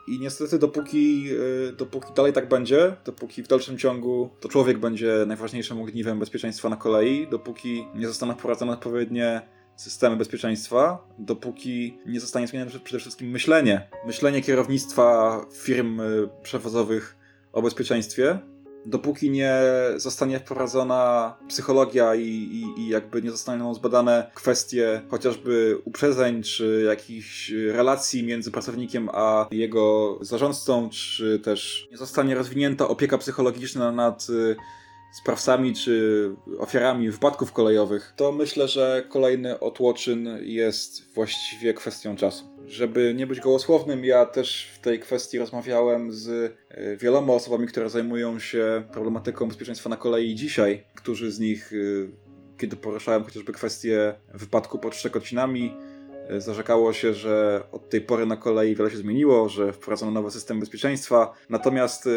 I niestety dopóki, e, dopóki dalej tak będzie, dopóki w dalszym ciągu to człowiek będzie najważniejszym ogniwem bezpieczeństwa na kolei, dopóki nie zostaną wprowadzone odpowiednie systemy bezpieczeństwa, dopóki nie zostanie zmienione przede wszystkim myślenie. Myślenie kierownictwa firm e, przewozowych o bezpieczeństwie, dopóki nie zostanie wprowadzona psychologia i, i, i, jakby nie zostaną zbadane kwestie chociażby uprzedzeń, czy jakichś relacji między pracownikiem a jego zarządcą, czy też nie zostanie rozwinięta opieka psychologiczna nad y, sprawcami czy ofiarami wypadków kolejowych, to myślę, że kolejny otłoczyn jest właściwie kwestią czasu. Żeby nie być gołosłownym, ja też w tej kwestii rozmawiałem z e, wieloma osobami, które zajmują się problematyką bezpieczeństwa na kolei dzisiaj, którzy z nich, e, kiedy poruszałem chociażby kwestię wypadku pod Szczekocinami, e, zarzekało się, że od tej pory na kolei wiele się zmieniło, że wprowadzono nowy system bezpieczeństwa. Natomiast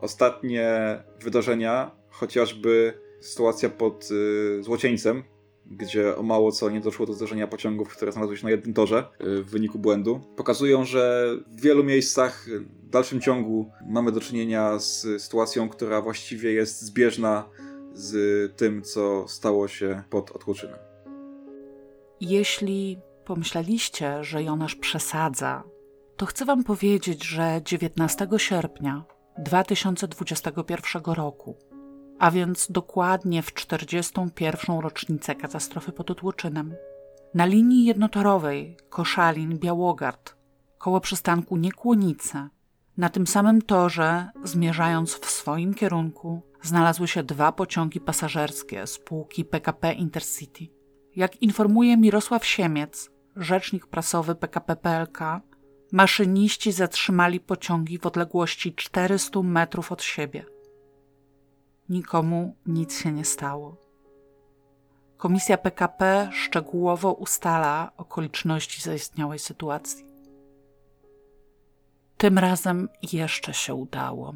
ostatnie wydarzenia, chociażby sytuacja pod Złocieńcem, gdzie o mało co nie doszło do zdarzenia pociągów, które znalazły się na jednym torze y, w wyniku błędu, pokazują, że w wielu miejscach w dalszym ciągu mamy do czynienia z sytuacją, która właściwie jest zbieżna z tym, co stało się pod Otłoczynem. Jeśli pomyśleliście, że Jonasz przesadza, to chcę wam powiedzieć, że 19 sierpnia 2021 roku a więc dokładnie w 41. rocznicę katastrofy pod Otłoczynem. Na linii jednotorowej Koszalin-Białogard, koło przystanku Niekłonice, na tym samym torze, zmierzając w swoim kierunku, znalazły się dwa pociągi pasażerskie spółki PKP Intercity. Jak informuje Mirosław Siemiec, rzecznik prasowy PKP PLK, maszyniści zatrzymali pociągi w odległości 400 metrów od siebie – nikomu nic się nie stało. Komisja PKP szczegółowo ustala okoliczności zaistniałej sytuacji. Tym razem jeszcze się udało.